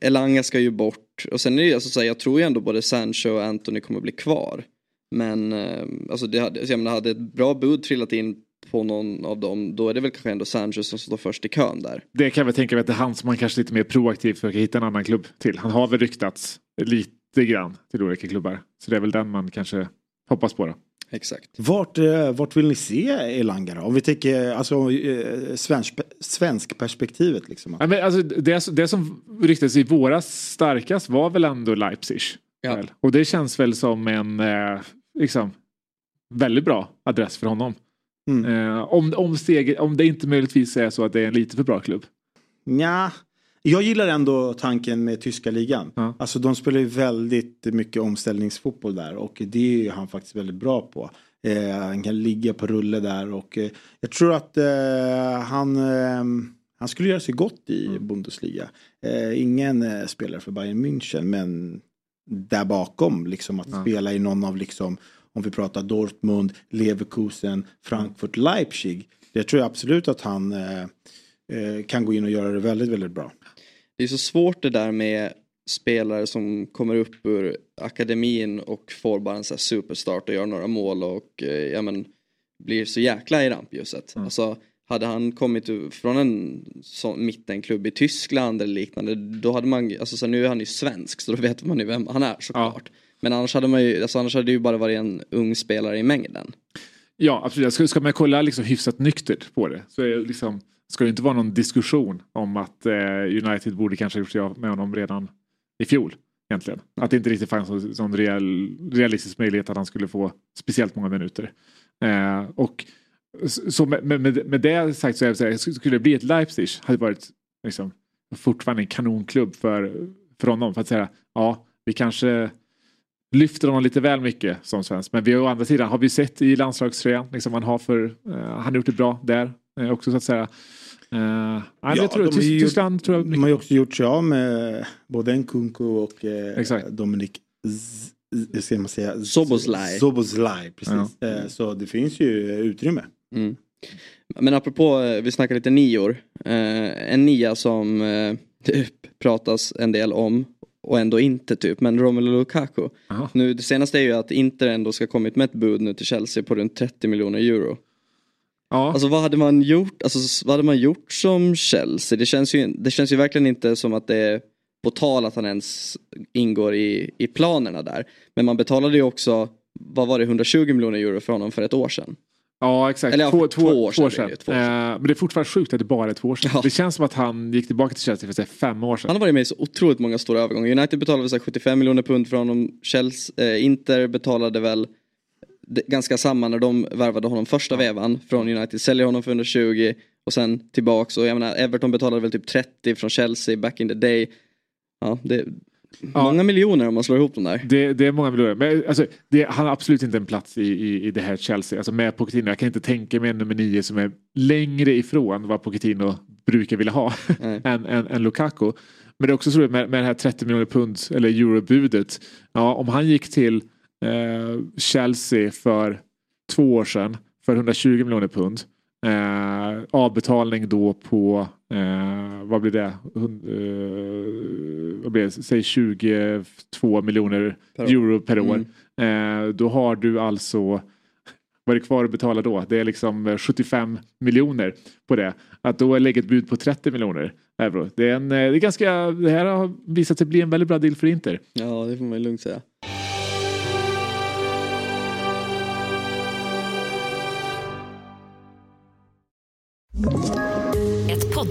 Elanga ska ju bort. Och sen är det ju alltså så här, jag tror ju ändå både Sancho och Anthony kommer bli kvar. Men eh, alltså det hade, jag menar, hade ett bra bud trillat in på någon av dem då är det väl kanske ändå Sancho som står först i kön där. Det kan jag väl tänka mig att det är han som man kanske lite mer proaktivt försöker hitta en annan klubb till. Han har väl ryktats lite grann till olika klubbar. Så det är väl den man kanske hoppas på då. Exakt. vart, eh, vart vill ni se Elanga då? Om vi tänker alltså, eh, svensk, svensk perspektivet. Liksom. Ja, men alltså, det, det som ryktades i våras starkast var väl ändå Leipzig. Ja. Och det känns väl som en eh, liksom, väldigt bra adress för honom. Mm. Om, om, steg, om det inte möjligtvis är så att det är en lite för bra klubb. Ja, Jag gillar ändå tanken med tyska ligan. Ja. Alltså de spelar ju väldigt mycket omställningsfotboll där och det är ju han faktiskt väldigt bra på. Eh, han kan ligga på rulle där och eh, jag tror att eh, han, eh, han skulle göra sig gott i Mm. Bundesliga. Eh, ingen eh, spelare för Bayern München men där bakom liksom att Ja. spela i någon av liksom om vi pratar Dortmund, Leverkusen, Frankfurt, Leipzig. Det tror jag absolut att han eh, kan gå in och göra det väldigt, väldigt bra. Det är så svårt det där med spelare som kommer upp ur akademin och får bara en sån här superstart och gör några mål och eh, ja men blir så jäkla i rampljuset. Mm. Alltså hade han kommit från en sån mittenklubb i Tyskland eller liknande då hade man, alltså så nu är han ju svensk så då vet man ju vem han är såklart. Men annars hade man ju, alltså annars hade det ju bara varit en ung spelare i mängden. Ja, absolut. Ska, ska man kolla liksom hyfsat nyktert på det så är det liksom, ska det inte vara någon diskussion om att eh, United borde kanske ha gjort sig av med honom redan i fjol. Egentligen. Att det inte riktigt fanns någon, någon real, realistisk möjlighet att han skulle få speciellt många minuter. Eh, och så med, med, med det sagt så är det så här, skulle det bli ett Leipzig hade det varit liksom, fortfarande en kanonklubb för, för honom. För att säga, ja, vi kanske lyfter honom lite väl mycket som svensk. Men vi å andra sidan har vi sett i landslagströjan, liksom han har för, eh, han har gjort det bra där eh, också så att säga. Uh, ja, jag tror, de har ju Tysk, gjort- Tyskland tror jag De har ju också gjort sig av med både Nkunku och Exakt. Dominik Z- Z- ska man säga, Z- Szoboszlai. Szoboszlai, precis. Eh, så det finns ju utrymme. Mm. Men apropå, vi snackar lite nior. En nia som typ <laughs> pratas en del om och ändå inte typ. Men Romelu Lukaku. Jaha. Nu, det senaste är ju att Inter ändå ska kommit med ett bud nu till Chelsea på runt 30 miljoner euro. Ja, Alltså vad hade man gjort, alltså, vad hade man gjort som Chelsea? Det känns ju, det känns ju verkligen inte som att det är på tal att han ens ingår i, i planerna där. Men man betalade ju också, vad var det, 120 miljoner euro för honom för ett år sedan. Ja exakt. Eller ja, två, två år sedan blir det, två år sedan. Eh, men det är fortfarande sjukt att det bara är två år sedan. Ja. Det känns som att han gick tillbaka till Chelsea för säga, fem år sedan. Han har varit med i så otroligt många stora övergångar. United betalade väl så här 75 miljoner pund för honom. Chelsea, eh, Inter betalade väl ganska samma när de värvade honom första vevan från United. Säljer honom för 120 och sen tillbaks. Och jag menar, Everton betalade väl typ 30 från Chelsea back in the day. Ja, det Ja. Många miljoner om man slår ihop dem där. Det, det är många miljoner. Men alltså, det, han har absolut inte en plats i, i, i det här Chelsea. Alltså med Pochettino. Jag kan inte tänka mig en nummer nio som är längre ifrån vad Pochettino brukar vilja ha <laughs> än, än, än Lukaku. Men det är också så med, med det här 30 miljoner pund eller eurobudet. Ja, om han gick till eh, Chelsea för två år sedan för 120 miljoner pund. Eh, avbetalning då på, eh, vad blir det? Eh, vad blir det? Säg 22 miljoner Per euro per år. Mm. Eh, då har du alltså, vad är det kvar att betala då? Det är liksom eh, 75 miljoner på det. Att då lägga ett bud på 30 miljoner euro. Det är, en, eh, det är ganska, det här har visat sig bli en väldigt bra deal för Inter. Ja, det får man lugnt säga.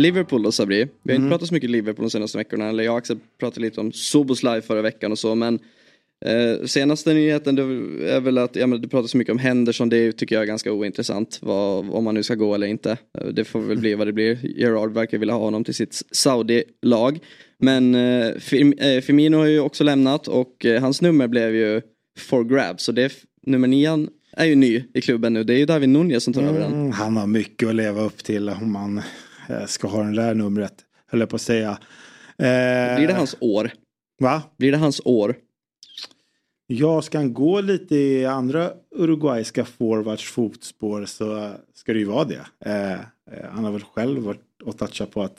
Liverpool då Sabri. Vi har inte pratat så mycket Liverpool de senaste veckorna. Eller jag och Axel pratade lite om Soboslaj förra veckan och så. Men eh, senaste nyheten är väl att, ja, men det pratas så mycket om Henderson. Det tycker jag är ganska ointressant. Vad, om han nu ska gå eller inte. Eh, Det får väl bli vad det blir. Gerard verkar vilja ha honom till sitt Saudi-lag. Men eh, Firm, eh, Firmino har ju också lämnat och eh, hans nummer blev ju for grabs. Så det är, nummer nian är ju ny i klubben nu. Det är ju David Nunez som tar över den. Mm, han har mycket att leva upp till om man ska ha det där numret. Höll jag på att säga. Eh, Blir det hans år? Va? Blir det hans år? Ja, ska han gå lite i andra uruguayska forwards fotspår så ska det ju vara det. Eh, eh, han har väl själv varit och touchat på att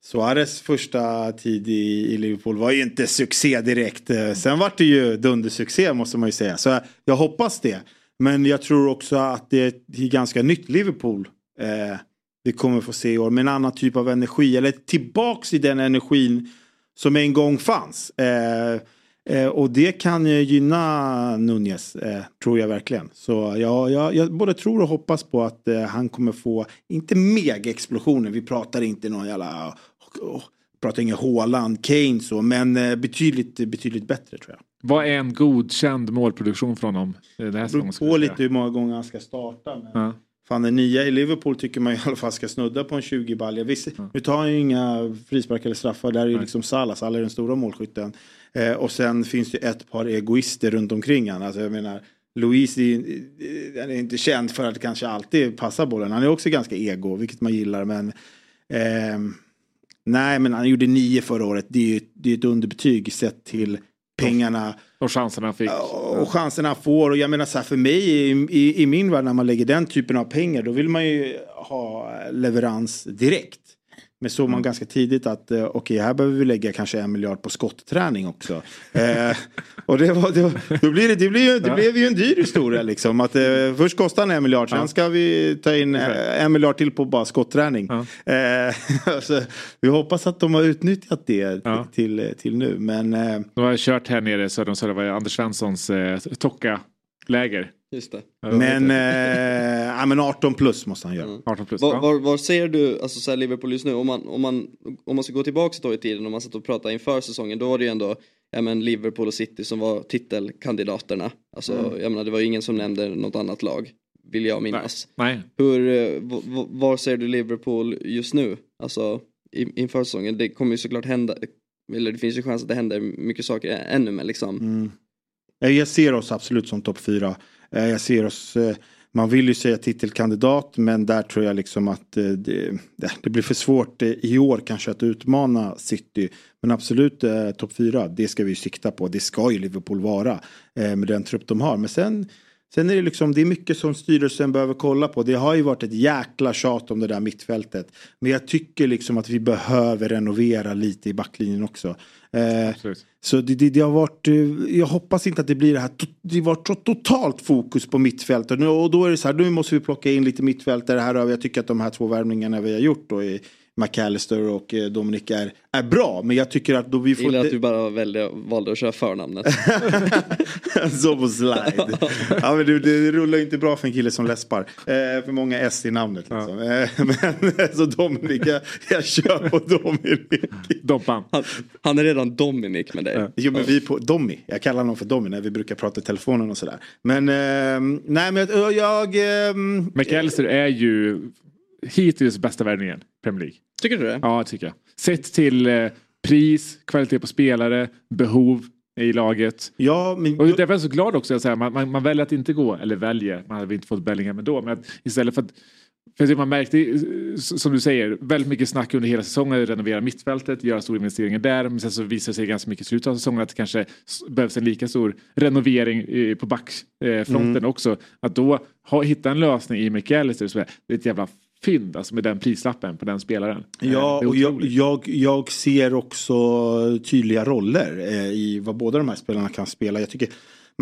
Suarez första tid i, i Liverpool var ju inte succé direkt. Eh, sen var det ju dundersuccé måste man ju säga. Så jag hoppas det. Men jag tror också att det är ganska nytt Liverpool eh, vi kommer få se i år med en annan typ av energi. Eller tillbaks i den energin som en gång fanns. Eh, eh, och det kan ju gynna Nunez, eh, tror jag verkligen. Så ja, jag, jag både tror och hoppas på att eh, han kommer få, inte mega-explosioner, vi pratar inte någon jävla, oh, pratar ingen Haaland, Kane så, men eh, betydligt, betydligt bättre tror jag. Vad är en godkänd målproduktion från honom? Här Det säsongen, beror på lite hur många gånger han ska starta. Men... Ja. Fan den nya i Liverpool tycker man i alla fall ska snudda på en 20 balja. Visst, Nu tar han ju inga frisparkar eller straffar. Där är ju liksom Salah. Salah är den stora målskytten. Eh, och sen finns det ett par egoister runt omkring han. Alltså jag menar Louise är, är inte känd för att kanske alltid passa bollen. Han är också ganska ego, vilket man gillar. Men ehm, nej, men han gjorde nio förra året. Det är ju det är ett underbetyg sett till pengarna. Och chanserna han fick. Och chanserna han får. Och jag menar så här för mig i, i, i min värld när man lägger den typen av pengar då vill man ju ha leverans direkt. Men såg man ganska tidigt att eh, okej här behöver vi lägga kanske en miljard på skottträning också. <laughs> eh, och det, var, det, var, då blir det, det, blir, det blev ju en dyr historia liksom. Att, eh, först kostar den en miljard, sen ska vi ta in eh, en miljard till på bara skottträning. Eh, <laughs> så, vi hoppas att de har utnyttjat det Ja. till, till nu. Men eh, De har kört här nere söder om Söder, var Anders Svenssons eh, Tocka-läger. Just det. Men, eh, ja, men 18 plus måste han göra. 18 plus. Var, var, var ser du alltså, så här Liverpool just nu? Om man, om, man, om man ska gå tillbaka ett år i tiden, om man satt och pratade inför säsongen, då var det ju ändå ja, men Liverpool och City som var titelkandidaterna. Alltså, Mm. jag menar, det var ju ingen som nämnde något annat lag, vill jag minnas. Nej. Hur, eh, v- v- var ser du Liverpool just nu? Alltså inför säsongen, det kommer ju såklart hända, eller det finns ju chans att det händer mycket saker ännu men liksom. Mm. Jag ser oss absolut som topp fyra. Eh, jag ser oss, eh, man vill ju säga titelkandidat men där tror jag liksom att eh, det, det- blir för svårt i år kanske att utmana City. Men absolut eh, topp fyra, det ska vi ju sikta på. Det ska ju Liverpool vara med den trupp de har. Men sen Sen är det liksom, det är mycket som styrelsen behöver kolla på. Det har ju varit ett jäkla tjat om det där mittfältet. Men jag tycker liksom att vi behöver renovera lite i backlinjen också. Eh, så det, det, det har varit, eh, jag hoppas inte att det blir det här, det har varit så totalt fokus på mittfältet. Och då är det så här, nu måste vi plocka in lite mittfältare här. vi- Jag tycker att de här två värvningarna vi har gjort då i McAllister och eh, Dominic är, är bra. Men jag tycker att då vi Jag får... gillar att inte- du bara valde, valde att köra förnamnet. <laughs> så på slide. Ja, men det, det rullar inte bra för en kille som läspar. Eh, för många S i namnet. Liksom. Eh, <laughs> men så Dominic, jag, jag kör på Dominic. Dompan. Han, han är redan Dominic med dig. Jo men vi på Dommy, jag kallar honom för Dommy när vi brukar prata i telefonen och sådär. Men eh, nej men jag, jag eh, McAllister är ju hittills bästa värvningen i Premier League. Tycker du det? Ja, tycker jag. Sett till eh, pris, kvalitet på spelare, behov i laget. Ja, men... Och därför är jag så glad också. att säga, man, man, man väljer att inte gå, eller väljer, man hade inte fått Bellingham ändå. Men att istället för att för det man märkte, eh, som du säger, väldigt mycket snack under hela säsongen, renovera mittfältet, göra stora investeringar där. Men sen så visar det sig ganska mycket i slutet av säsongen att det kanske behövs en lika stor renovering eh, på backfronten Mm. också. Att då ha, hitta en lösning i McAllister, det är ett jävla fynd alltså med den prislappen på den spelaren. Eh, Ja, och jag, jag, jag ser också tydliga roller eh, i vad båda de här spelarna kan spela. Jag tycker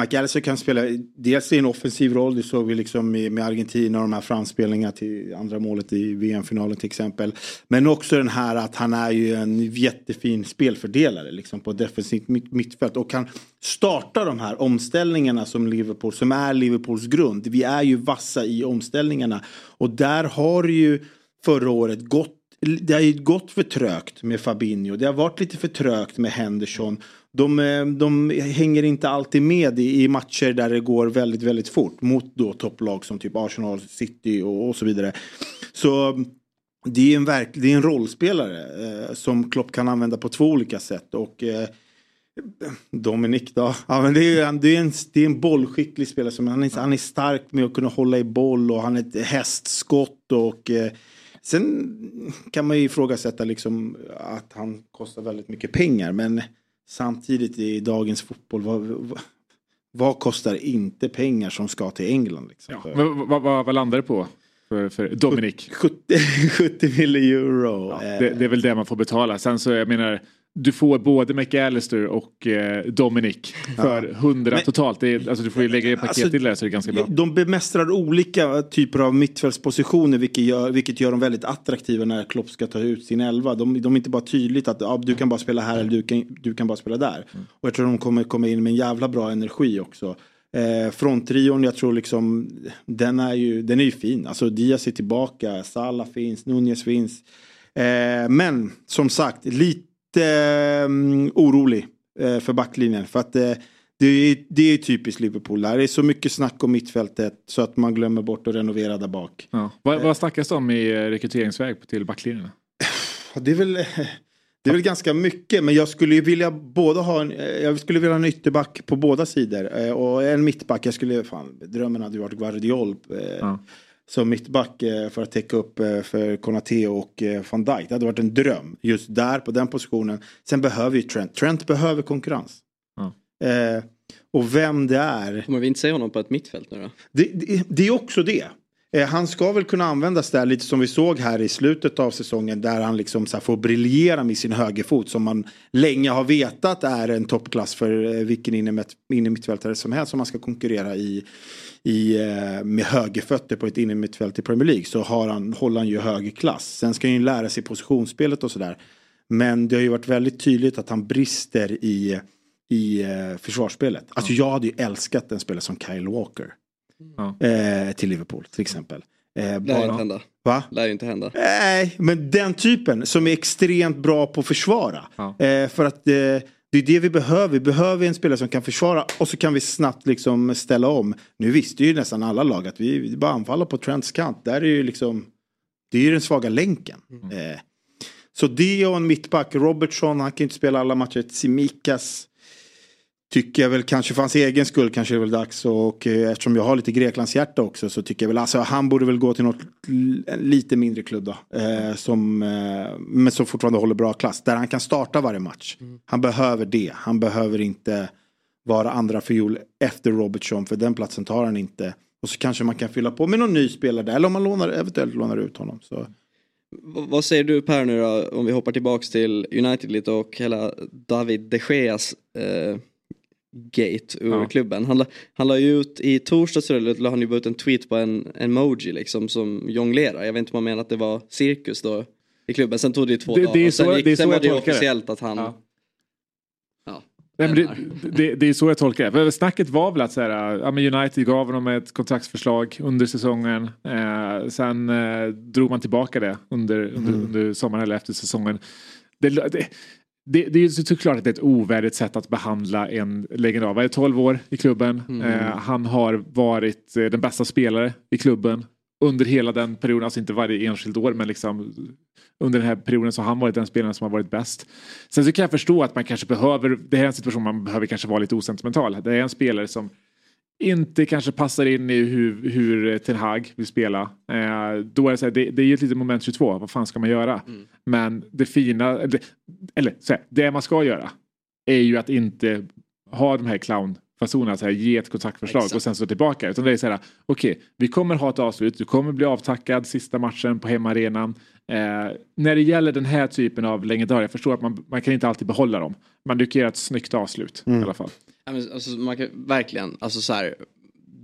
McAllister kan spela dels i en offensiv roll, det såg vi liksom med, Argentina och de här framspelningarna till andra målet i VM-finalen till exempel. Men också den här att han är ju en jättefin spelfördelare liksom på defensivt mittfält och kan starta de här omställningarna som Liverpool, som är Liverpools grund. Vi är ju vassa i omställningarna och där har ju förra året gått det har ju gått för trögt med Fabinho. Det har varit lite för trögt med Henderson. De, eh, de hänger inte alltid med i, i matcher där det går väldigt, väldigt fort. Mot då topplag som typ Arsenal, City och, och så vidare. Så det är en, verk, det är en rollspelare eh, som Klopp kan använda på två olika sätt. Och eh, Dominic då? Ja, men det, är, det, är en, det är en bollskicklig spelare. Som, han, är, han är stark med att kunna hålla i boll och han är ett hästskott. Och, eh, sen kan man ju ifrågasätta liksom att han kostar väldigt mycket pengar. Men samtidigt i dagens fotboll, vad, vad, vad kostar inte pengar som ska till England? Liksom? Ja. Vad, vad, vad, landar det på för, för Dominic? 70, 70 miljoner euro. Det, det är väl det man får betala. Sen så jag menar du får både McAllister och eh, Dominic för 100 Men- totalt. Det är, alltså, du får ju lägga i paket Alltså, till det så det är ganska bra. De bemästrar olika typer av mittfältspositioner vilket gör, vilket gör dem väldigt attraktiva när Klopp ska ta ut sin elva. De, de är inte bara tydligt att ja, du kan bara spela här eller du kan, du kan bara spela där. Och jag tror de kommer komma in med en jävla bra energi också. Eh, fronttrion, jag tror liksom den är ju, den är ju fin. Alltså Diaz är tillbaka, Salah finns, Nunez finns. Eh, men som sagt, lite mm, orolig eh, för backlinjen. För att eh, det är, det är typiskt Liverpool. Det är så mycket snack om mittfältet så att man glömmer bort att renovera där bak. Ja. Vad, vad snackas det om i eh, rekryteringsväg till backlinjerna? Det är väl, det är väl ganska mycket men jag skulle ju vilja både ha en, jag skulle vilja ha en ytterback på båda sidor eh, och en mittback. Jag skulle, fan, drömmen hade ju varit Guardiol eh, Ja. Som mittback eh, för att täcka upp eh, för Konate och eh, van Dijk. Det hade varit en dröm just där på den positionen. Sen behöver ju Trent, Trent behöver konkurrens. Ja. Eh, och vem det är Kommer vi inte se honom på ett mittfält nu då? det, det, det är också det. Eh, han ska väl kunna användas där lite som vi såg här i slutet av säsongen där han liksom så här får briljera med sin högerfot som man länge har vetat är en toppklass för eh, vilken innermitt- innermittfältare som helst som man ska konkurrera i, i eh, med högerfötter på ett innermittfält i Premier League så har han, håller han ju hög klass. Sen ska han ju lära sig positionsspelet och sådär. Men det har ju varit väldigt tydligt att han brister i, i eh, försvarsspelet. Alltså jag hade ju älskat en spelare som Kyle Walker eh, till Liverpool till exempel. Eh, Lär bara, inte hända. va? Lär inte hända. Nej, men den typen som är extremt bra på att försvara. Ja. Eh, för att eh, det är det vi behöver. Vi behöver en spelare som kan försvara och så kan vi snabbt liksom ställa om. Nu visste ju nästan alla lag att vi, vi bara anfaller på Trents kant. Där är ju liksom, det är ju den svaga länken. Eh, så det och en mittback, Robertson, han kan inte spela alla matcher. Simikas tycker jag väl kanske för hans egen skull kanske det är väl dags. Och eh, eftersom jag har lite Greklands hjärta också så tycker jag väl alltså han borde väl gå till något lite mindre klubb då. Eh, som, eh, men som fortfarande håller bra klass. Där han kan starta varje match. Han behöver det. Han behöver inte vara andra fiol efter Robertson för den platsen tar han inte. Och så kanske man kan fylla på med någon ny spelare där. Eller om man lånar, eventuellt lånar ut honom. Så. Vad säger du Per nu då om vi hoppar tillbaks till United lite och hela David de Geas eh, gate ur Ja. klubben. Han, la- han la ju ut i torsdags så la han ju ut en tweet på en emoji liksom som jonglerar. Jag vet inte om han menar att det var cirkus då i klubben. Sen tog det ju två Det- dagar. det är och sen så- gick, det är sen så var jag det officiellt att han... Ja. Ja. Nej, det, det, det är så jag tolkar det. Snacket var väl att så här, United gav honom ett kontraktsförslag under säsongen. Eh, sen eh, drog man tillbaka det under, under, under sommaren eller efter säsongen. Det, det, det, det är ju såklart att det är ett ovärdigt sätt att behandla en legendar. Vad är det, 12 år i klubben. Eh, han har varit eh, den bästa spelare i klubben under hela den perioden, alltså inte varje enskilt år men liksom under den här perioden så har han varit den spelaren som har varit bäst. Sen så kan jag förstå att man kanske behöver, det här är en situation man behöver kanske vara lite osentimental. Det är en spelare som inte kanske passar in i hur, hur Ten Hag vill spela. Eh, då är det, så här, det, det är ju ett litet moment 22, vad fan ska man göra? Men det fina, eller, eller så här, det man ska göra är ju att inte ha de här clownfasonerna, så här, ge ett kontaktförslag Exakt. och sen så tillbaka. Utan det är så här, okej, vi kommer ha ett avslut, du kommer bli avtackad sista matchen på hemmaarenan. Eh, när det gäller den här typen av legendarer, jag förstår att man, man kan inte alltid behålla dem. Men du kan göra ett snyggt avslut i alla fall. Ja, men, alltså, man kan, verkligen, alltså så här,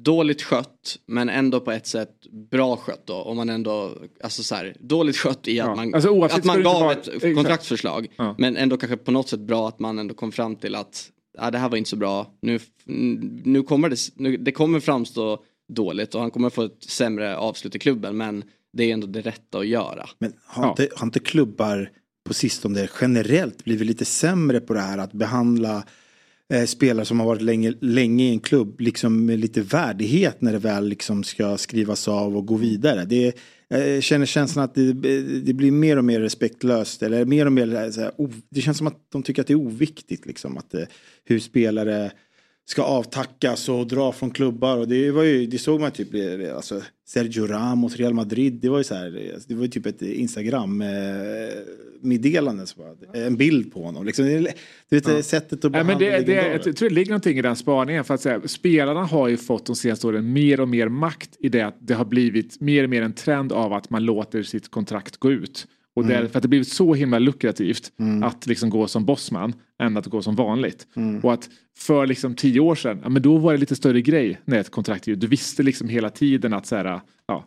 dåligt skött men ändå på ett sätt bra skött då. Om man ändå, alltså så här, dåligt skött i att Ja, man, alltså att man gav vara- ett exakt. kontraktsförslag. Ja. Men ändå kanske på något sätt bra att man ändå kom fram till att ja, det här var inte så bra. Nu, nu kommer det, nu, det kommer framstå dåligt och han kommer få ett sämre avslut i klubben men det är ändå det rätta att göra. Men har, Ja. inte, har inte klubbar på sistone generellt blivit lite sämre på det här att behandla eh, spelare som har varit länge, länge i en klubb liksom med lite värdighet när det väl liksom ska skrivas av och gå vidare. Det, jag känner känslan att det, det blir mer och mer respektlöst eller mer och mer eh, så här, det känns som att de tycker att det är oviktigt liksom att eh, hur spelare ska avtackas och dra från klubbar och det var ju, det såg man typ, alltså Sergio Ramos, Real Madrid, det var ju så här, det var ju typ ett Instagram meddelande, så bara, en bild på honom. Liksom, du vet, sättet att behandla men det, det, jag tror det ligger någonting i den spaningen. För att säga, spelarna har ju fått de senaste åren mer och mer makt i det att det har blivit mer och mer en trend av att man låter sitt kontrakt gå ut. Och Mm. där, för att det blivit så himla lukrativt att liksom gå som bossman än att gå som vanligt. Mm. Och att för liksom tio år sedan, ja, men då var det lite större grej när ett kontrakt. Du visste liksom hela tiden att så här, ja,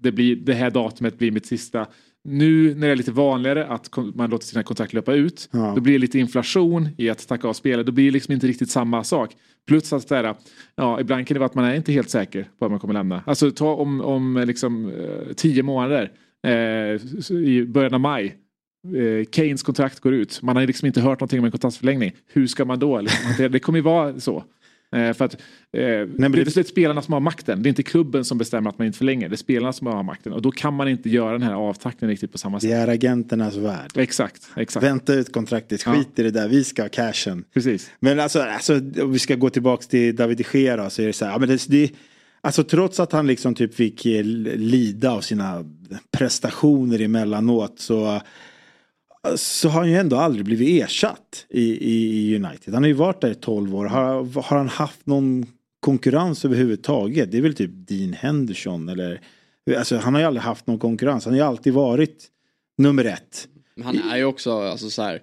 det, blir, det här datumet blir mitt sista. Nu när det är lite vanligare att man låter sina kontrakt löpa ut, Ja. då blir det lite inflation i att tacka av spelare. Då blir det liksom inte riktigt samma sak. Plus att här, ja, ibland kan det vara att man är inte helt säker på att man kommer lämna. Alltså ta om, om liksom, eh, tio månader, eh, i början av maj, eh, Keynes kontrakt går ut. Man har liksom inte hört någonting om en kontraktsförlängning. Hur ska man då? Liksom, det, det kommer ju vara så. Eh, för att, eh, det är det- till slut spelarna som har makten. Det är inte klubben som bestämmer att man inte förlänger. Det är spelarna som har makten. Och då kan man inte göra den här avtackningen riktigt på samma Det sätt. är agenternas värld. Exakt, exakt. Vänta ut kontraktet, Ja. skit i det där, vi ska ha cashen. Precis. Men alltså, alltså om vi ska gå tillbaka till David de Gea då, så är det så här, ja, men det, det, alltså trots att han liksom typ fick eh, lida av sina prestationer emellanåt så så har han ju ändå aldrig blivit ersatt i, i, i United. Han har ju varit där i 12 år. Har, har han haft någon konkurrens överhuvudtaget? Det är väl typ Dean Henderson eller Alltså han har ju aldrig haft någon konkurrens. Han har ju alltid varit nummer ett. Men Han är ju också alltså, så här,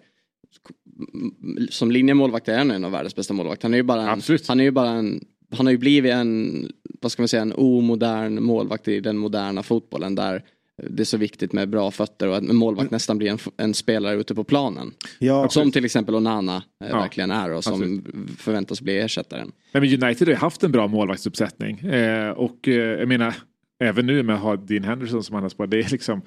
som linjemålvakt är han en av världens bästa målvakter. Han är ju bara en, han är ju bara en han har ju blivit en, vad ska man säga, en omodern målvakt i den moderna fotbollen där det är så viktigt med bra fötter och att en målvakt nästan blir en, en spelare ute på planen. Ja, som till exempel Onana eh, Ja, verkligen är och som absolut. förväntas bli ersättaren. Men United har ju haft en bra målvaktsuppsättning. Eh, och eh, jag menar, även nu med att ha Dean Henderson som annars på, det är liksom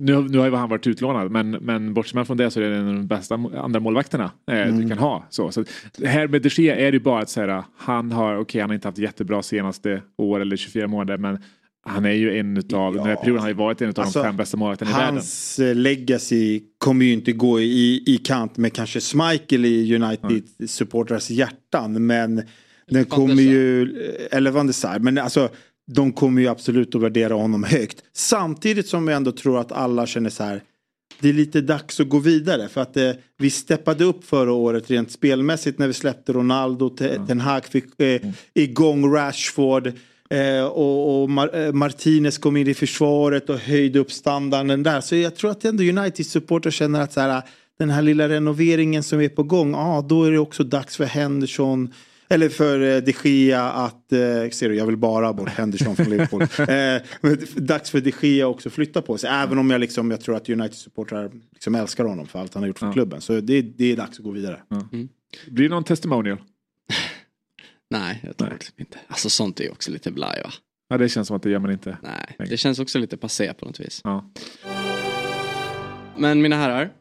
nu, har- nu har ju han varit utlånad men, men bortsett från det så är det en av de bästa andra målvakterna eh, du kan ha. Så, så här med de Gea är det ju bara att säga han har, okej han har inte haft jättebra senaste år eller 24 månader men han är ju en utav, den här perioden har ju varit en av Alltså, de fem bästa målvakterna i världen. Hans eh, legacy kommer ju inte gå i, i kant med kanske Schmeichel i United supportras hjärtan. Men den kommer ju, eller Van der Sar, men alltså de kommer ju absolut att värdera honom högt. Samtidigt som jag ändå tror att alla känner så här. Det är lite dags att gå vidare för att eh, vi steppade upp förra året rent spelmässigt när vi släppte Ronaldo. Te- Ten Hag fick eh, igång Rashford. Eh, och och Mar- eh, Martinez kom in i försvaret och höjde upp standarden där. Så jag tror att ändå Uniteds supporter känner att så här, den här lilla renoveringen som är på gång, ja då är det också dags för Henderson eller för eh, de Gea att, eh, ser du jag vill bara ha bort Henderson från Liverpool. <laughs> eh, dags för de Gea också flytta på sig. Även om jag, liksom, jag tror att Uniteds supportrar liksom älskar honom för allt han har gjort för klubben. Så det, det är dags att gå vidare. Blir det någon testimonial? <laughs> Nej, jag tror liksom inte. Alltså sånt är också lite blaj va? Ja det känns som att det gör man inte. Nej, det känns också lite passé på något vis. Ja. Men mina herrar,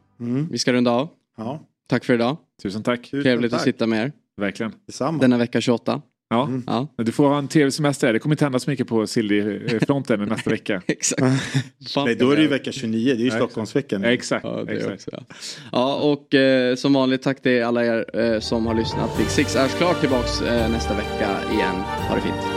vi ska runda av. Ja. Tack för idag. Tusen tack. Trevligt att sitta med er. Verkligen. Detsamma. Denna vecka 28. Ja. Ja. Du får ha en trevlig semester. Det kommer inte hända så mycket på Silly-fronten <laughs> nästa vecka. Exakt. Nej, då är det ju vecka 29, det är ju Ja, Stockholmsveckan. Exakt. Ja, det exakt. också, ja. ja, och eh, som vanligt tack till alla er eh, som har lyssnat. Big Six är klart tillbaks eh, nästa vecka igen. Ha det fint.